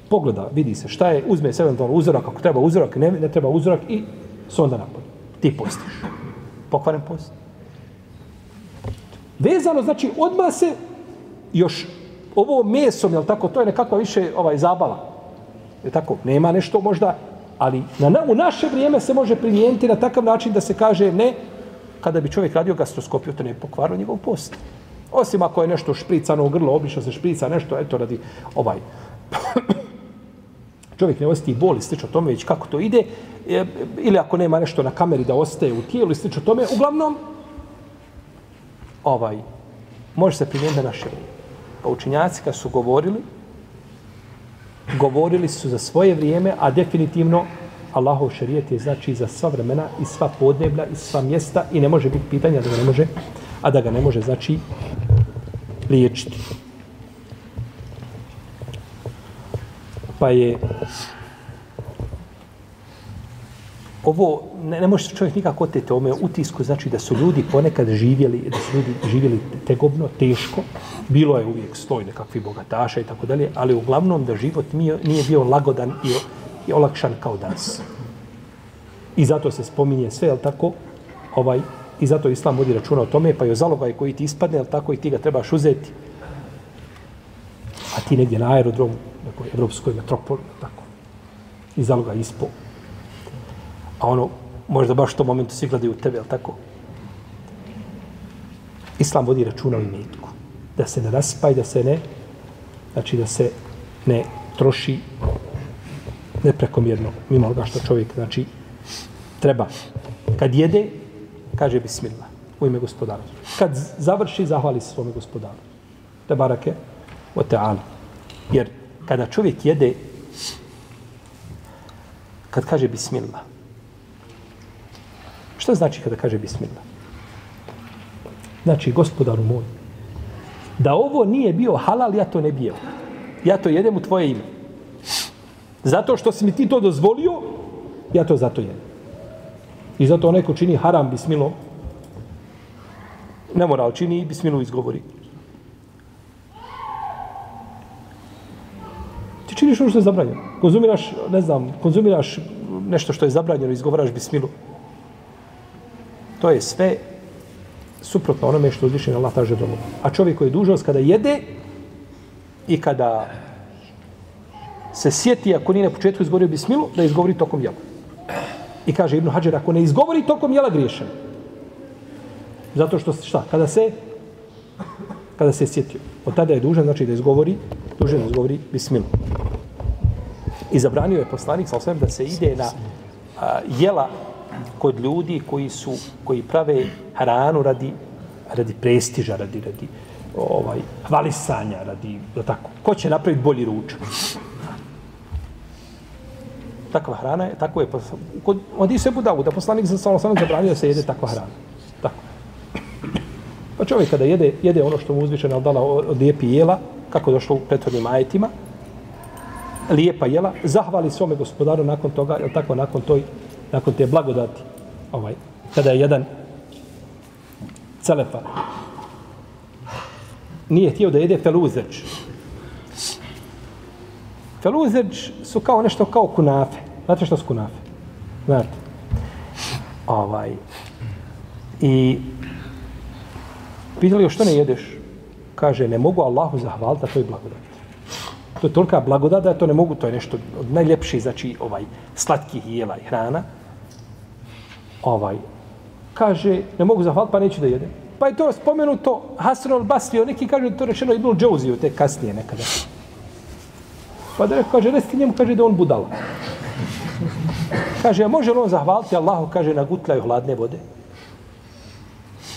Pogleda, vidi se šta je, uzme se eventualno uzorak, ako treba uzorak, ne, ne treba uzorak i sonda napolje. Ti postiš. Pokvaren post. Vezano, znači, odmah se još ovo mesom, jel tako, to je nekakva više ovaj zabava. Je tako, nema nešto možda, ali na, na, u naše vrijeme se može primijeniti na takav način da se kaže ne, kada bi čovjek radio gastroskopiju, to ne bi pokvarilo njegov post. Osim ako je nešto špricano u grlo, obično se šprica nešto, eto radi ovaj, čovjek ne osjeti boli, slično tome, već kako to ide, e, ili ako nema nešto na kameri da ostaje u tijelu, slično tome, uglavnom, ovaj, može se primijeniti na naše vrijeme. Pa učenjaci kad su govorili, govorili su za svoje vrijeme, a definitivno Allahov šerijet je znači za sva vremena i sva podneblja i sva mjesta i ne može biti pitanja da ga ne može, a da ga ne može znači liječiti. Pa je ovo, ne, ne može čovjek nikako oteti ome utisku, znači da su ljudi ponekad živjeli, da su ljudi živjeli tegobno, teško, bilo je uvijek stoj nekakvi bogataša i tako dalje, ali uglavnom da život nije, nije bio lagodan i, i olakšan kao danas. I zato se spominje sve, jel tako, ovaj, i zato Islam vodi računa o tome, pa i zalogaj koji ti ispadne, jel tako, i ti ga trebaš uzeti. A ti negdje na aerodromu, dakle, nekoj evropskoj metropoli, tako, i zaloga ispo. A ono, možda baš u tom momentu svi gledaju u tebe, jel tako? Islam vodi računa o imetku. Da se ne raspa i da se ne, znači da se ne troši neprekomjerno mimo onoga što čovjek, znači, treba. Kad jede, kaže bismillah u ime gospodara. Kad završi, zahvali se svome gospodaru. Te barake o teala. Jer kada čovjek jede, kad kaže bismillah, Šta znači kada kaže bismillah? Znači, gospodaru moj, da ovo nije bio halal, ja to ne bio. Ja to jedem u tvoje ime. Zato što si mi ti to dozvolio, ja to zato jedem. I zato onaj ko čini haram bismilo, ne mora, čini i bismilu izgovori. Ti činiš ono što je zabranjeno. Konzumiraš, ne znam, konzumiraš nešto što je zabranjeno, izgovaraš bismilu. To je sve suprotno onome što uzvišen Allah traže domu. A čovjek koji je dužnost kada jede i kada se sjeti, ako nije na početku izgovorio bismilu, da izgovori tokom jela. I kaže Ibn Hadžer, ako ne izgovori tokom jela, griješan. Zato što, šta, kada se kada se sjetio. Od tada je dužan, znači da izgovori, dužan da izgovori bismilu. I zabranio je poslanik, sa da se ide na a, jela kod ljudi koji su koji prave hranu radi radi prestiža, radi radi ovaj hvalisanja, radi da tako. Ko će napraviti bolji ručak? Takva hrana je, tako je, kod, od se budavu, da poslanik za samo zabranio da se jede takva hrana. Tako. Pa čovjek kada jede, jede ono što mu uzvišeno je dala od lijepi jela, kako je došlo u prethodnim ajetima, lijepa jela, zahvali svome gospodaru nakon toga, je tako, nakon toj nakon te blagodati, ovaj, kada je jedan celefa nije htio da jede feluzeć. Feluzeć su kao nešto kao kunafe. Znate što su kunafe? Znate. Ovaj. I pitali što ne jedeš? Kaže, ne mogu Allahu zahvaliti na toj blagodati. To je tolika blagodat da to ne mogu, to je nešto od najljepših, znači, ovaj, slatkih jela i hrana ovaj, kaže, ne mogu zahvaliti, pa neću da jedem. Pa je to spomenuto Hasan al-Basri, neki kažu to rečeno Ibn Džouzi, te kasnije nekada. Pa da kaže, resti njemu, kaže da on budala. Kaže, a može li on zahvaliti Allahu, kaže, na gutlaju hladne vode?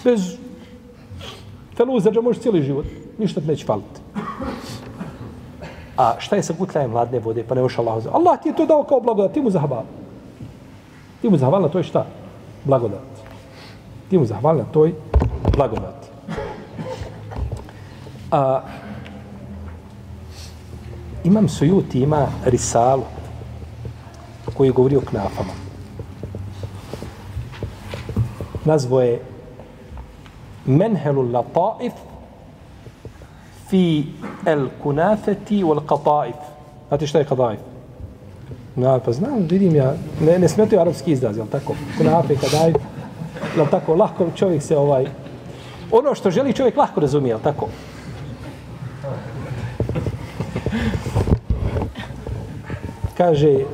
Bez feluza, da može cijeli život. Ništa ti neće faliti. A šta je sa gutlajem hladne vode? Pa ne može Allah. Allah ti je to dao kao blagodat, ti mu zahvali. Ti mu zahvali na toj šta? Blagodat. Ti mu zahvali na toj blagodat. A, imam Sujuti ima risalu koji govori o knafama. Nazvo je Menhelu Lataif fi el kunafeti wal qataif. Znate šta je qataif? Ja, pa znam, vidim ja, ne, ne smetaju arapski izraz, jel tako? Kunafe, kadaif, jel tako, lahko čovjek se ovaj, ono što želi čovjek lahko razumije, jel tako? Kaže,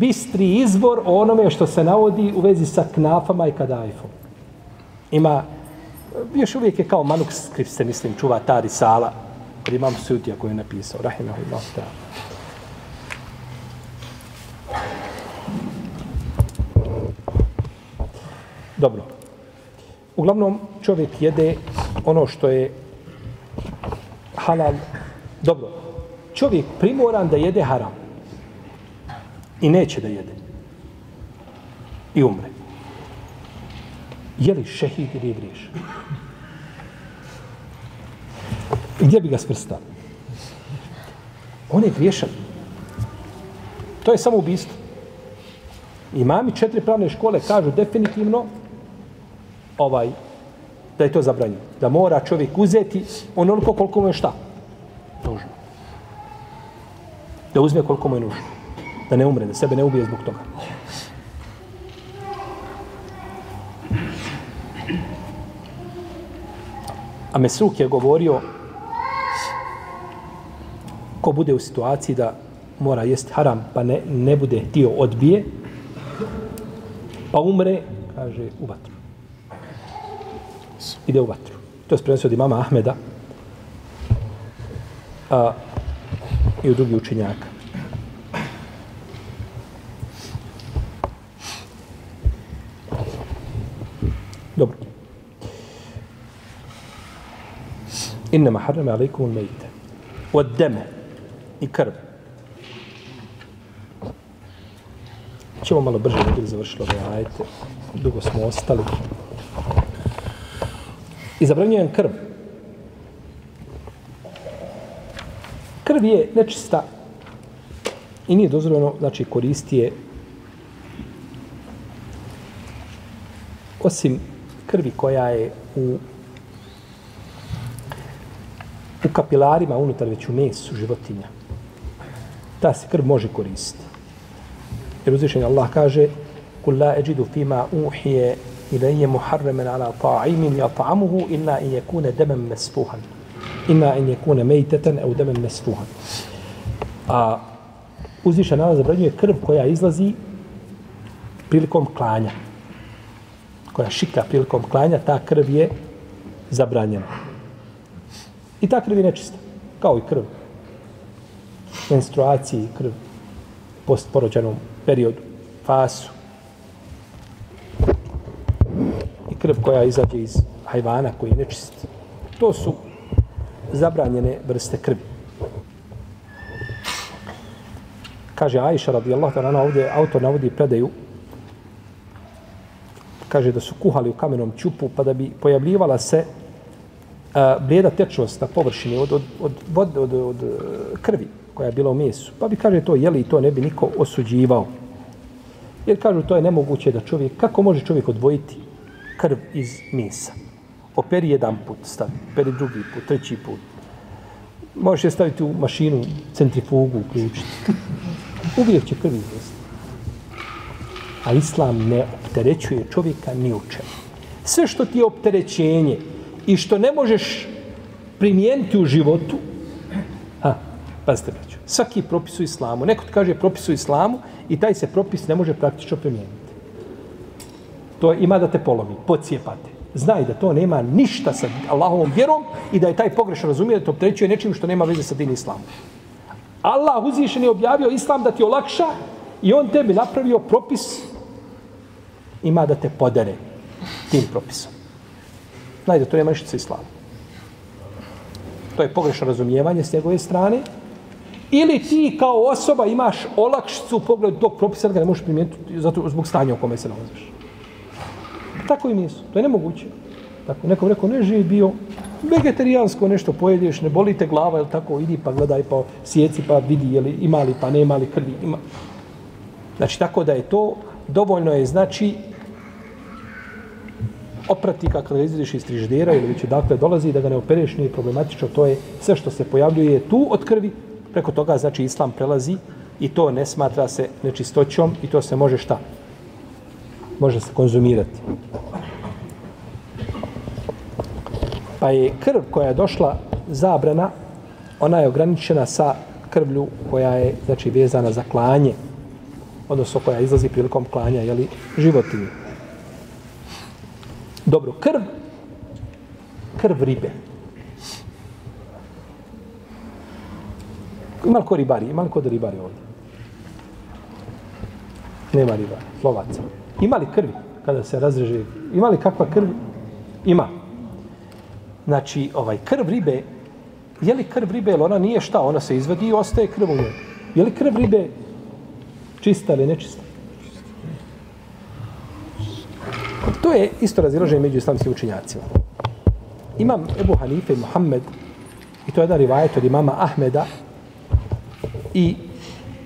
bistri izbor o onome što se navodi u vezi sa knafama i kadajfom. Ima, još uvijek je kao manuskript se, mislim, čuva ta risala, od imam Sutija koji je napisao, rahimahullah ta'ala. Dobro. Uglavnom, čovjek jede ono što je halal. Dobro. Čovjek primoran da jede haram. I neće da jede. I umre. Je li šehid ili je griješ? I gdje bi ga sprstao? On je griješan. To je samo ubistvo. Imami četiri pravne škole kažu definitivno ovaj da je to zabranjeno. Da mora čovjek uzeti onoliko koliko mu je šta? Nužno. Da uzme koliko mu je nužno. Da ne umre, da sebe ne ubije zbog toga. A Mesruk je govorio ko bude u situaciji da mora jesti haram pa ne, ne bude htio odbije pa umre kaže u vatru ide u vatru. To je prenosio od imama Ahmeda a, i u drugi učenjaka. Dobro. Innama harrama alaikum un mejte. Od deme i krv. Čemo malo brže da bi završili ove ajete. Dugo smo ostali. I zabranjujem krv. Krv je nečista i nije dozvoljeno, znači, koristi je osim krvi koja je u u kapilarima unutar već u mesu životinja. Ta se krv može koristiti. Jer uzvišenje Allah kaže Kul la eđidu fima uhije إلي محرما على طاعم يطعمه إلا أن يكون دما مسفوحا إلا أن يكون ميتة أو دما مسفوحا a uzviša nama zabranjuje krv koja izlazi prilikom klanja. Koja šika prilikom klanja, ta krv je zabranjena. I ta krv je nečista. Kao i krv. Menstruaciji, krv postporođenom periodu, fasu. krv koja izađe iz hajvana koji je nečist. To su zabranjene vrste krvi. Kaže Aisha radijallahu ta'ala ovdje autor navodi predaju kaže da su kuhali u kamenom čupu pa da bi pojavljivala se a, blijeda tečnost na površini od, od, od, od, od, od krvi koja je bila u mesu. Pa bi kaže to jeli i to ne bi niko osuđivao. Jer kažu to je nemoguće da čovjek, kako može čovjek odvojiti krv iz mesa. Operi jedan put, stavi. Operi drugi put, treći put. Možeš je staviti u mašinu, centrifugu, uključiti. Uvijek će krv izvesti. A islam ne opterećuje čovjeka ni u čemu. Sve što ti je opterećenje i što ne možeš primijeniti u životu, ha, pazite braću, svaki propis u islamu, neko ti kaže propis u islamu i taj se propis ne može praktično primijeniti to ima da te polomi, pocijepate. Znaj da to nema ništa sa Allahovom vjerom i da je taj pogrešan razumije da to opterećuje nečim što nema veze sa din islamom. Allah uzvišen je objavio islam da ti olakša i on tebi napravio propis ima da te podere tim propisom. Najde, to nema ništa sa islamom. To je pogrešno razumijevanje s njegove strane Ili ti kao osoba imaš olakšicu u pogledu tog propisa da ga ne možeš primijeniti zato zbog stanja u kome se nalaziš. Tako i nisu. To je nemoguće. Tako, nekom rekao, ne živi bio vegetarijansko nešto pojedeš, ne boli te glava, ili tako, idi pa gledaj, pa sjeci, pa vidi, jel ima li, pa nema li krvi, ima. Znači, tako da je to, dovoljno je, znači, oprati kako ga izvediš iz triždera ili već odakle dolazi da ga ne opereš nije problematično. To je sve što se pojavljuje tu od krvi. Preko toga znači islam prelazi i to ne smatra se nečistoćom i to se može šta? Može se konzumirati. Pa je krv koja je došla zabrana ona je ograničena sa krvlju koja je znači vezana za klanje odnosno koja izlazi prilikom klanja jeli, životinje. Dobro, krv, krv ribe. Ima li ko ribari? Ima li ko da ribari ovdje? Nema ribari, lovaca. Ima li krvi kada se razreže? Ima li kakva krv? Ima. Znači, ovaj krv ribe, je li krv ribe, ili ona nije šta, ona se izvadi i ostaje krv u njoj. Je li krv ribe čista ili nečista? To je isto razilaženje među islamskim učinjacima. Imam Ebu Hanife i Muhammed, i to je jedan rivajet od imama Ahmeda, i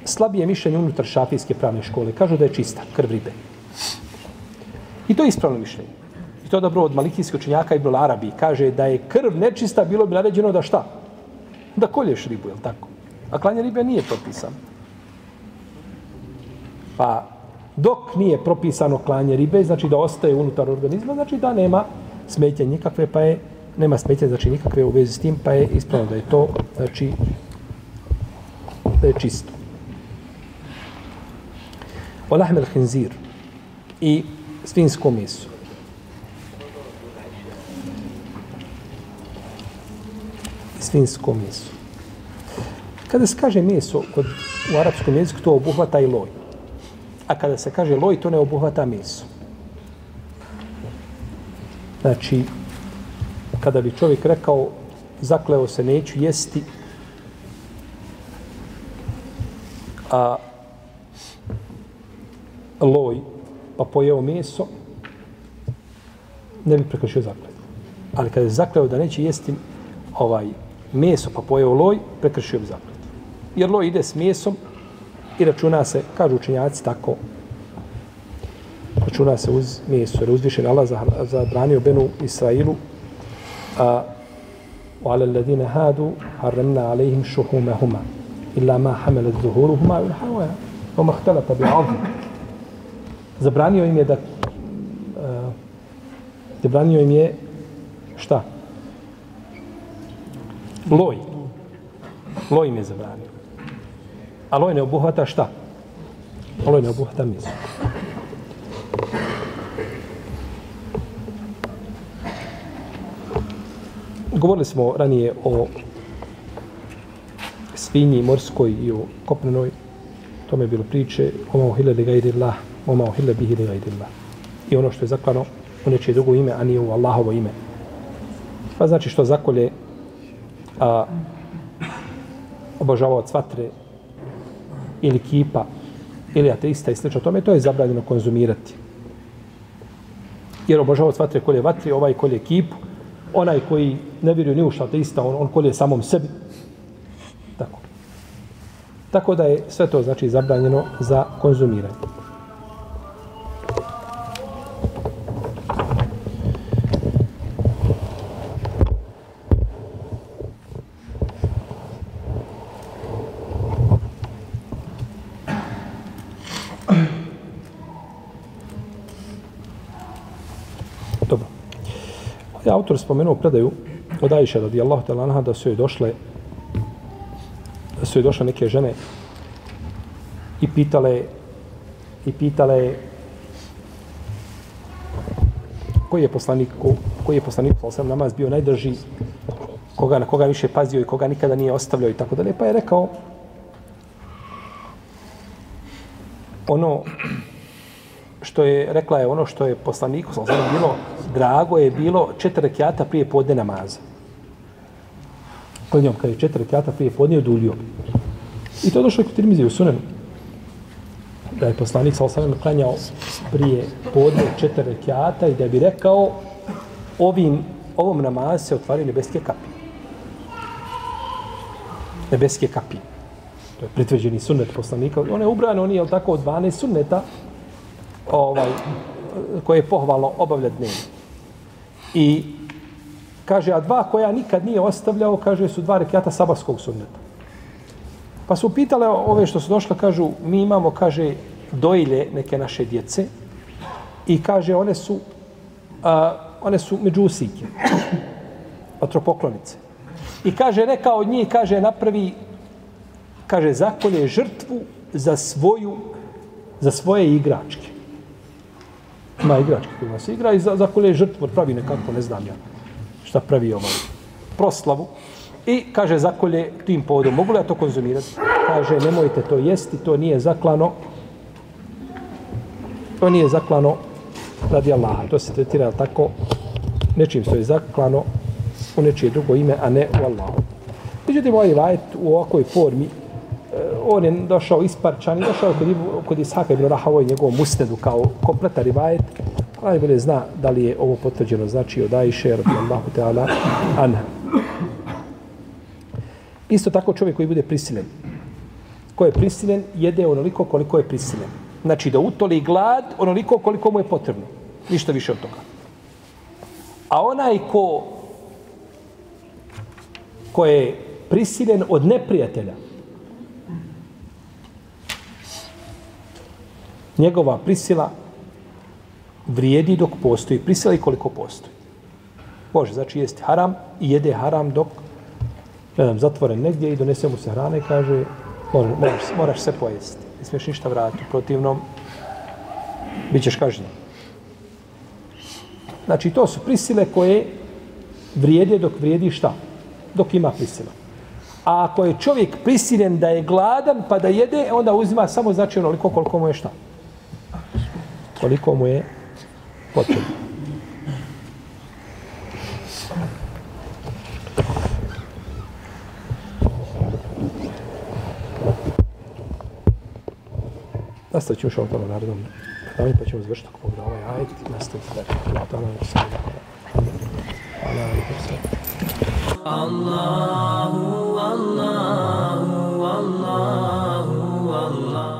slabije mišljenje unutar šafijske pravne škole. Kažu da je čista, krv ribe. I to je ispravno mišljenje. I to je dobro od malikijskih učenjaka Ibn Arabi. Kaže da je krv nečista, bilo bi naređeno da šta? Da kolješ ribu, je tako? A klanje ribe nije propisano. Pa dok nije propisano klanje ribe, znači da ostaje unutar organizma, znači da nema smetje nikakve, pa je nema smetje, znači nikakve u vezi s tim, pa je ispravno da je to, znači, da je čisto. Olahmel hinzir i svinsko meso. Svinsko meso. Kada se kaže meso kod, u arapskom jeziku, to obuhvata i loj. A kada se kaže loj, to ne obuhvata meso. Znači, kada bi čovjek rekao, zakleo se, neću jesti, a loj, pa pojeo meso, ne bi prekršio zaklet. Ali kada je zakleo da neće jesti ovaj meso, pa pojeo loj, prekršio bi zaklet. Jer loj ide s mesom, I računa se, kažu učenjaci, tako, računa se uz meso, jer uzvišen Allah zabranio Benu Israilu, a wa ala alladhina hadu harramna alayhim shuhumahuma illa ma hamalat zuhuruhuma wal hawaya wa ma ikhtalata zabranio im je da uh, zabranio im je šta? Loj. Loj im je zabranio ali loj ne obuhvata šta? Loj ovaj ne obuhvata meso. Govorili smo ranije o svinji morskoj i o kopnenoj. Tome je bilo priče oma uhile li gajri Allah, oma uhile bihi li gajri Allah. I ono što je zaklano u nečije drugo ime, a nije u Allahovo ime. Pa znači što zakolje a, obožavaoc vatre ili kipa ili ateista i sl. tome, to je zabranjeno konzumirati. Jer obožavac vatre kolje vatri, ovaj kolje kipu, onaj koji ne vjeruje ni u što ateista, on, on kolje samom sebi. Tako. Tako da je sve to znači zabranjeno za konzumiranje. je autor spomenuo predaju od Ajše radijallahu ta'ala anha da su joj došle da su joj došle neke žene i pitale i pitale koji je poslanik ko, koji je poslanik sam namaz bio najdrži koga na koga više pazio i koga nikada nije ostavljao i tako dalje. Pa je rekao ono što je rekla je ono što je poslaniku sam bilo drago je bilo četiri rekiata prije podne namaza. Klanjom njom, kad je četiri rekiata prije podne, odulio. I to je došlo kod Tirmizi u sunenu. Da je poslanik sa osamem klanjao prije podne četiri rekiata i da bi rekao ovim, ovom namazu se otvaraju nebeske kapi. Nebeske kapi. To je pritvrđeni sunnet poslanika. On je ubran, on je, jel tako, od 12 sunneta ovaj, koje je pohvalno obavlja dnevno. I kaže, a dva koja nikad nije ostavljao, kaže, su dva rekiata sabarskog sunneta. Pa su pitale ove što su došle, kažu, mi imamo, kaže, dojlje neke naše djece i kaže, one su, a, one su međusike, patropoklonice. I kaže, neka od njih, kaže, napravi, kaže, zakolje žrtvu za svoju, za svoje igračke. Ima igračke kojima se igra i za, za koje žrtvu, pravi nekako, ne znam ja, šta pravi ovaj proslavu. I kaže zakolje tim povodom, mogu li ja to konzumirati? Kaže, nemojte to jesti, to nije zaklano. To nije zaklano radi Allaha. To se tretira tako nečim što je zaklano u nečije drugo ime, a ne u Allahu. Međutim, ovaj vajet u ovakvoj formi, on je došao isparčan i došao kod, kod Ishaka ibn Rahavoj njegovom musnedu kao kompletan rivajet. Najbolje zna da li je ovo potvrđeno znači od Aisha, radijallahu ta'ala, anha. Isto tako čovjek koji bude prisilen. Ko je prisilen, jede onoliko koliko je prisilen. Znači da utoli glad onoliko koliko mu je potrebno. Ništa više od toga. A onaj ko ko je prisilen od neprijatelja, njegova prisila vrijedi dok postoji. Prisila i koliko postoji. Može, znači jesti haram i jede haram dok ne znam, zatvoren negdje i donese mu se hrane i kaže može, moraš, moraš se pojesti. Ne smiješ ništa vratiti. U protivnom, bit ćeš kažnjen. Znači, to su prisile koje vrijede dok vrijedi šta? Dok ima prisila. A ako je čovjek prisilen da je gladan pa da jede, onda uzima samo znači onoliko koliko mu je šta? koliko mu je potrebno. Nastavit ćemo što tamo narodom. Da pa ćemo završiti ako mogu da ovaj ajit. Nastavit ćemo da ćemo tamo da se Hvala Allahu, Allahu, Allahu, Allahu.